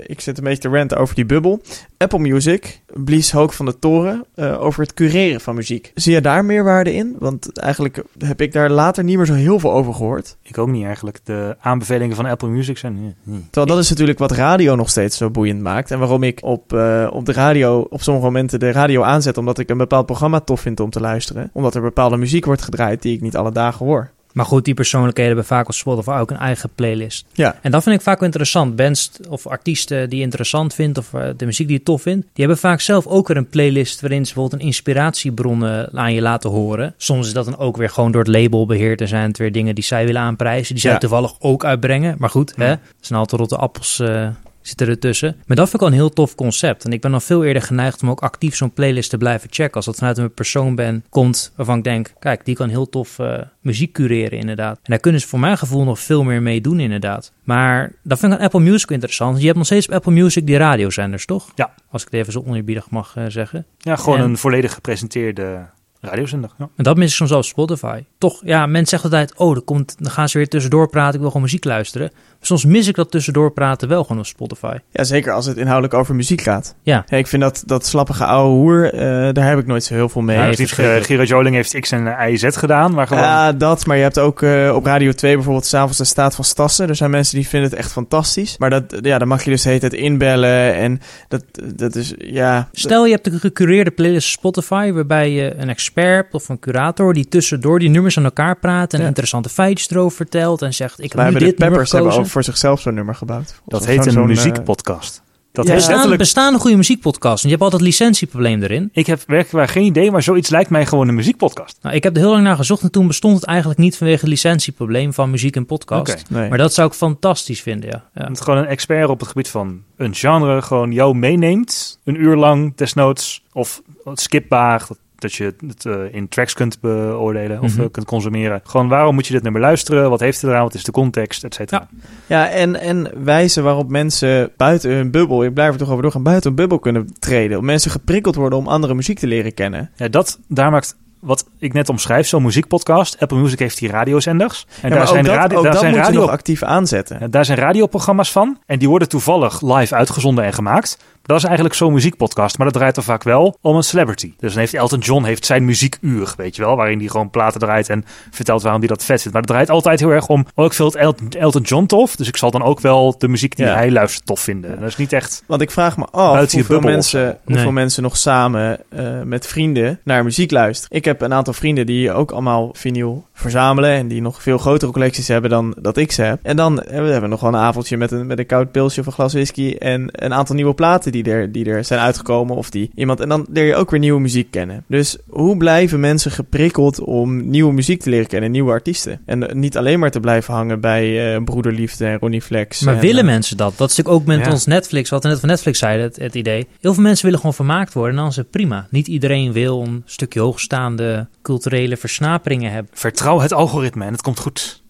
ik zit een beetje te ranten over die bubbel. Apple Music blies hoog van de toren eh, over het cureren van muziek. Zie je daar meerwaarde in? Want eigenlijk heb ik daar later niet meer zo heel veel over gehoord. Ik ook niet eigenlijk. De aanbevelingen van Apple Music zijn... eh. Terwijl dat is natuurlijk wat radio nog steeds zo boeiend maakt. En waarom ik op, eh, op de radio op sommige momenten de radio aanzet. Omdat ik een bepaald programma tof vind om te luisteren. Omdat er bepaalde muziek wordt gedraaid die ik niet alle dagen hoor. Maar goed, die persoonlijkheden hebben vaak op Spotify ook een eigen playlist. Ja. En dat vind ik vaak wel interessant. Bands of artiesten die je interessant vindt of eh, de muziek die je tof vindt, die hebben vaak zelf ook weer een playlist waarin ze bijvoorbeeld een inspiratiebron eh, aan je laten horen. Soms is dat dan ook weer gewoon door het label beheerd en zijn het weer dingen die zij willen aanprijzen, die zij Ja. toevallig ook uitbrengen. Maar goed, Ja. hè, er zijn altijd rotte appels eh, zitten ertussen. Maar dat vind ik al een heel tof concept. En ik ben dan veel eerder geneigd om ook actief zo'n playlist te blijven checken. Als dat vanuit een persoon ben, komt waarvan ik denk, kijk, die kan heel tof eh, muziek cureren inderdaad. En daar kunnen ze voor mijn gevoel nog veel meer mee doen inderdaad. Maar dat vind ik aan Apple Music interessant. Je hebt nog steeds op Apple Music die radiozenders, toch? Ja. Als ik het even zo oneerbiedig mag eh, zeggen. Ja, gewoon En- een volledig gepresenteerde radiozender. Ja. En dat mis ik soms op Spotify. Toch, ja, mensen zeggen altijd, oh, er komt, dan gaan ze weer tussendoor praten, ik wil gewoon muziek luisteren. Maar soms mis ik dat tussendoor praten wel gewoon op Spotify. Ja, zeker als het inhoudelijk over muziek gaat. Ja. ik vind dat, dat slappige oude hoer, eh, daar heb ik nooit zo heel veel mee. Ja, verschrikkelijk. eh, Gerard Joling heeft X en Y Z gedaan, maar gewoon... Ja, dat. Maar je hebt ook eh, op Radio 2 bijvoorbeeld s'avonds de staat van Stassen. Er zijn mensen die vinden het echt fantastisch. Maar dat, ja, dan mag je dus de hele tijd inbellen. En dat, dat is, ja... Stel je hebt een gecureerde playlist Spotify waarbij je een expert of een curator die tussendoor die nummers aan elkaar praat en Ja. interessante feitjes erover vertelt en zegt ik heb nu de dit nummer Peppers hebben ook voor zichzelf zo'n nummer gebouwd. dat heet een eh, muziekpodcast. Dat ja. heet Bestaan, letterlijk... bestaan een goede muziekpodcast? Want je hebt altijd het licentieprobleem erin. Ik heb werkelijk waar geen idee, maar zoiets lijkt mij gewoon een muziekpodcast. Nou, ik heb er heel lang naar gezocht en toen bestond het eigenlijk niet vanwege het licentieprobleem van muziek en podcast. Oké. Nee. Maar dat zou ik fantastisch vinden, ja. ja. Dat gewoon een expert op het gebied van een genre gewoon jou meeneemt. Een uur lang, desnoods. Of skipbaar, dat, dat je het eh, in tracks kunt beoordelen of Mhm. eh, kunt consumeren. Gewoon waarom moet je dit nummer luisteren? Wat heeft het eraan? Wat is de context? Et cetera. Ja, en, en wijzen waarop mensen buiten hun bubbel, ik blijf er toch over doorgaan, buiten hun bubbel kunnen treden. Om mensen geprikkeld worden om andere muziek te leren kennen. Ja, dat, daar maakt wat ik net omschrijf, zo'n muziekpodcast. Apple Music heeft die radiozenders. En Ja, daar zijn, dat, radio, daar zijn radio, actief aanzetten. ja, daar zijn radioprogramma's van. En die worden toevallig live uitgezonden en gemaakt. Dat is eigenlijk zo'n muziekpodcast. Maar dat draait dan vaak wel om een celebrity. Dus dan heeft Elton John heeft zijn muziekuur, weet je wel. Waarin hij gewoon platen draait en vertelt waarom hij dat vet vindt. Maar het draait altijd heel erg om... Oh, ik vind Elton, Elton John tof. Dus ik zal dan ook wel de muziek die Ja. hij luistert tof vinden. Dat is niet echt... Want ik vraag me af hoeveel, mensen, Nee. hoeveel mensen nog samen eh, met vrienden naar muziek luisteren. Ik heb een aantal vrienden die ook allemaal vinyl verzamelen en die nog veel grotere collecties hebben dan dat ik ze heb. En dan hebben we nog wel een avondje met een, met een koud pilsje of een glas whisky en een aantal nieuwe platen die er, die er zijn uitgekomen of die iemand... En dan leer je ook weer nieuwe muziek kennen. Dus hoe blijven mensen geprikkeld om nieuwe muziek te leren kennen, nieuwe artiesten? En eh, niet alleen maar te blijven hangen bij eh, Broederliefde en Ronnie Flex. Maar en, willen eh, mensen dat? Dat is natuurlijk ook met Ja. ons Netflix, wat we net van Netflix zeiden, het, het idee. Heel veel mensen willen gewoon vermaakt worden en dan is het prima. Niet iedereen wil een stukje hoogstaande culturele versnaperingen hebben. Vertrouw het algoritme en het komt goed.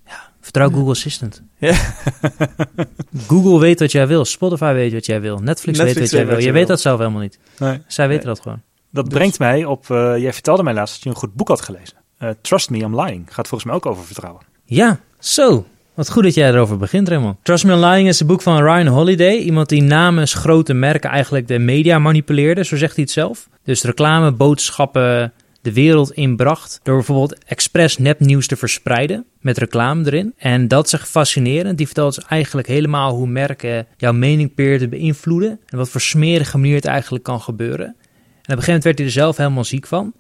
Vertrouw. Google Assistant. Ja. Google weet wat jij wil, Spotify weet wat jij wil, Netflix, weet wat jij wil. Je weet dat zelf helemaal niet. Nee. Zij weten Nee. dat gewoon. Dat Dus- brengt mij op... eh, jij vertelde mij laatst dat je een goed boek had gelezen. Eh, Trust Me, I'm Lying. Gaat volgens mij ook over vertrouwen. Ja, zo. Wat goed dat jij erover begint, Raymond. Trust Me on Lying is een boek van Ryan Holiday. Iemand die namens grote merken eigenlijk de media manipuleerde, zo zegt hij het zelf. Dus reclameboodschappen de wereld inbracht door bijvoorbeeld expres nepnieuws te verspreiden met reclame erin. En dat is fascinerend. Die vertelt dus eigenlijk helemaal hoe merken jouw mening proberen te beïnvloeden en wat voor smerige manier het eigenlijk kan gebeuren. En op een gegeven moment werd hij er zelf helemaal ziek van.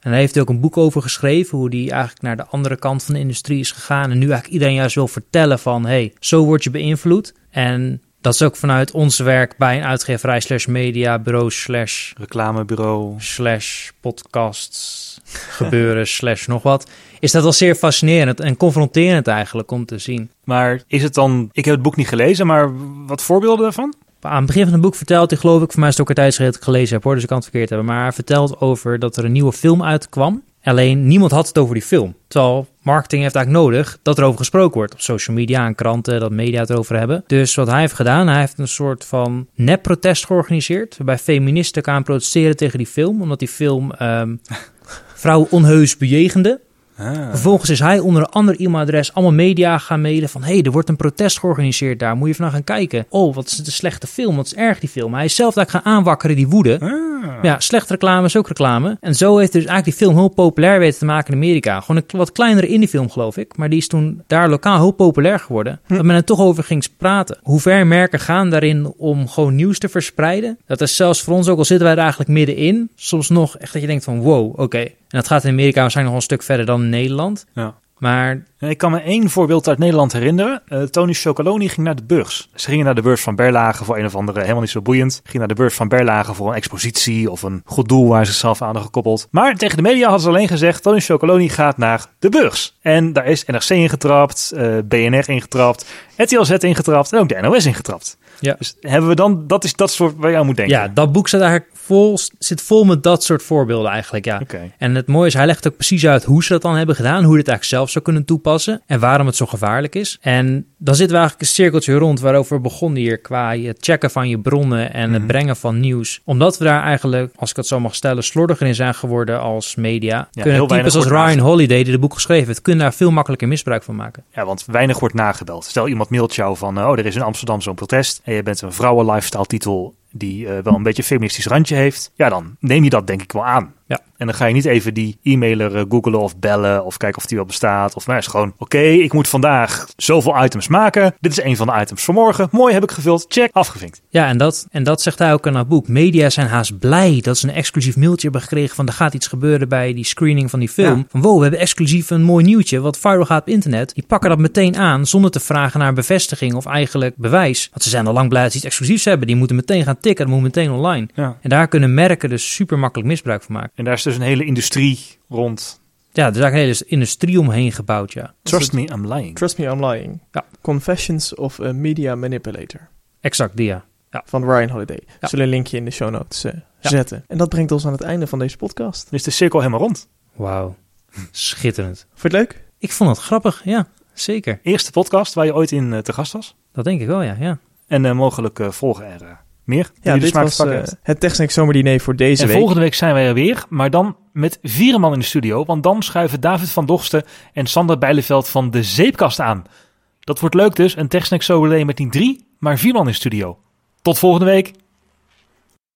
En hij heeft ook een boek over geschreven, hoe hij eigenlijk naar de andere kant van de industrie is gegaan. En nu eigenlijk iedereen juist wil vertellen van, hey, zo word je beïnvloed. En Dat is ook vanuit ons werk bij een uitgeverij slash media bureau slash Reclamebureau. slash podcasts gebeuren slash nog wat. Is dat wel zeer fascinerend en confronterend eigenlijk om te zien. Maar is het dan... Ik heb het boek niet gelezen, maar wat voorbeelden daarvan? Aan het begin van het boek vertelt hij, geloof ik, voor mij is het ook een tijdschrift gelezen heb hoor, dus ik kan het verkeerd hebben. Maar hij vertelt over dat er een nieuwe film uitkwam. Alleen niemand had het over die film. Terwijl marketing heeft eigenlijk nodig dat er over gesproken wordt. Op social media en kranten, dat media het erover hebben. Dus wat hij heeft gedaan, hij heeft een soort van nep-protest georganiseerd. Waarbij feministen gaan protesteren tegen die film. Omdat die film ehm vrouwen onheus bejegende. Ah. Vervolgens is hij onder een ander e-mailadres allemaal media gaan mailen van... hé, hey, er wordt een protest georganiseerd daar, moet je vandaag gaan kijken. Oh, wat is het een slechte film, wat is erg die film. Hij is zelf daar gaan aanwakkeren, die woede. Ah. Ja, slechte reclame is ook reclame. En zo heeft dus eigenlijk die film heel populair weten te maken in Amerika. Gewoon een wat kleinere indiefilm, geloof ik. Maar die is toen daar lokaal heel populair geworden. Dat men er toch over ging praten. Hoe ver merken gaan daarin om gewoon nieuws te verspreiden? Dat is zelfs voor ons, ook al zitten wij er eigenlijk middenin, soms nog echt dat je denkt van wow, oké. En dat gaat in Amerika waarschijnlijk nog een stuk verder dan in Nederland. Ja. Maar Ik kan me één voorbeeld uit Nederland herinneren. Eh, Tony Chocoloni ging naar de beurs. Ze gingen naar de beurs van Berlage voor een of andere, helemaal niet zo boeiend. Ging naar de beurs van Berlage voor een expositie of een goed doel waar ze zichzelf aan hadden gekoppeld. Maar tegen de media hadden ze alleen gezegd, Tony Chocoloni gaat naar de beurs. En daar is NRC ingetrapt, eh BNR ingetrapt, RTLZ ingetrapt en ook de NOS ingetrapt. Ja. Dus hebben we dan, dat is dat soort waar je aan moet denken. ja, dat boek zit eigenlijk vol, zit vol met dat soort voorbeelden eigenlijk, ja. En het mooie is, hij legt ook precies uit hoe ze dat dan hebben gedaan, hoe je het eigenlijk zelf zou kunnen toepassen en waarom het zo gevaarlijk is. En dan zitten we eigenlijk een cirkeltje rond waarover we begonnen hier qua het checken van je bronnen en het Mhm. brengen van nieuws. Omdat we daar eigenlijk, als ik het zo mag stellen, slordiger in zijn geworden als media, kunnen heel types als Ryan Holiday, die het boek geschreven heeft, kunnen daar veel makkelijker misbruik van maken. Ja, want weinig wordt nagebeld. Stel iemand mailt jou van, oh, er is in Amsterdam zo'n protest en je bent een vrouwen lifestyle titel die eh, wel een beetje een feministisch randje heeft. Ja, dan neem je dat denk ik wel aan. Ja. En dan ga je niet even die e-mailer eh, googlen of bellen of kijken of die wel bestaat. Of het is gewoon, oké, ik moet vandaag zoveel items maken. Dit is een van de items van morgen. Mooi, heb ik gevuld. Check, afgevinkt. Ja, en dat, en dat zegt hij ook in dat boek. Media zijn haast blij dat ze een exclusief mailtje hebben gekregen van er gaat iets gebeuren bij die screening van die film. Ja. Van wow, we hebben exclusief een mooi nieuwtje wat viral gaat op internet. Die pakken dat meteen aan zonder te vragen naar bevestiging of eigenlijk bewijs. Want ze zijn al lang blij dat ze iets exclusiefs hebben. Die moeten meteen gaan tikken, dat moet meteen online. Ja. En daar kunnen merken dus super makkelijk misbruik van maken. En daar is dus een hele industrie rond. Ja, er is eigenlijk een hele industrie omheen gebouwd, ja. Trust me, I'm lying. Trust me, I'm lying. Ja. Confessions of a Media Manipulator. Exact, die ja. Van Ryan Holiday. Ja. Zullen een linkje in de show notes eh, Ja. zetten. En dat brengt ons aan het einde van deze podcast. Is de cirkel helemaal rond. Wauw. Schitterend. Vond je het leuk? Ik vond het grappig, ja. Zeker. Eerste podcast waar je ooit in eh, te gast was. Dat denk ik wel, ja. ja. En eh, mogelijk eh, volgen er meer. Ja, dit was eh, het Techsnack Zomerdiner voor deze En week. volgende week zijn wij er weer, maar dan met vier man in de studio. Want dan schuiven David van Dochten en Sander Bijleveld van de Zeepkast aan. Dat wordt leuk dus, een TechSnack Soberlay met niet drie, maar vier man in de studio. Tot volgende week.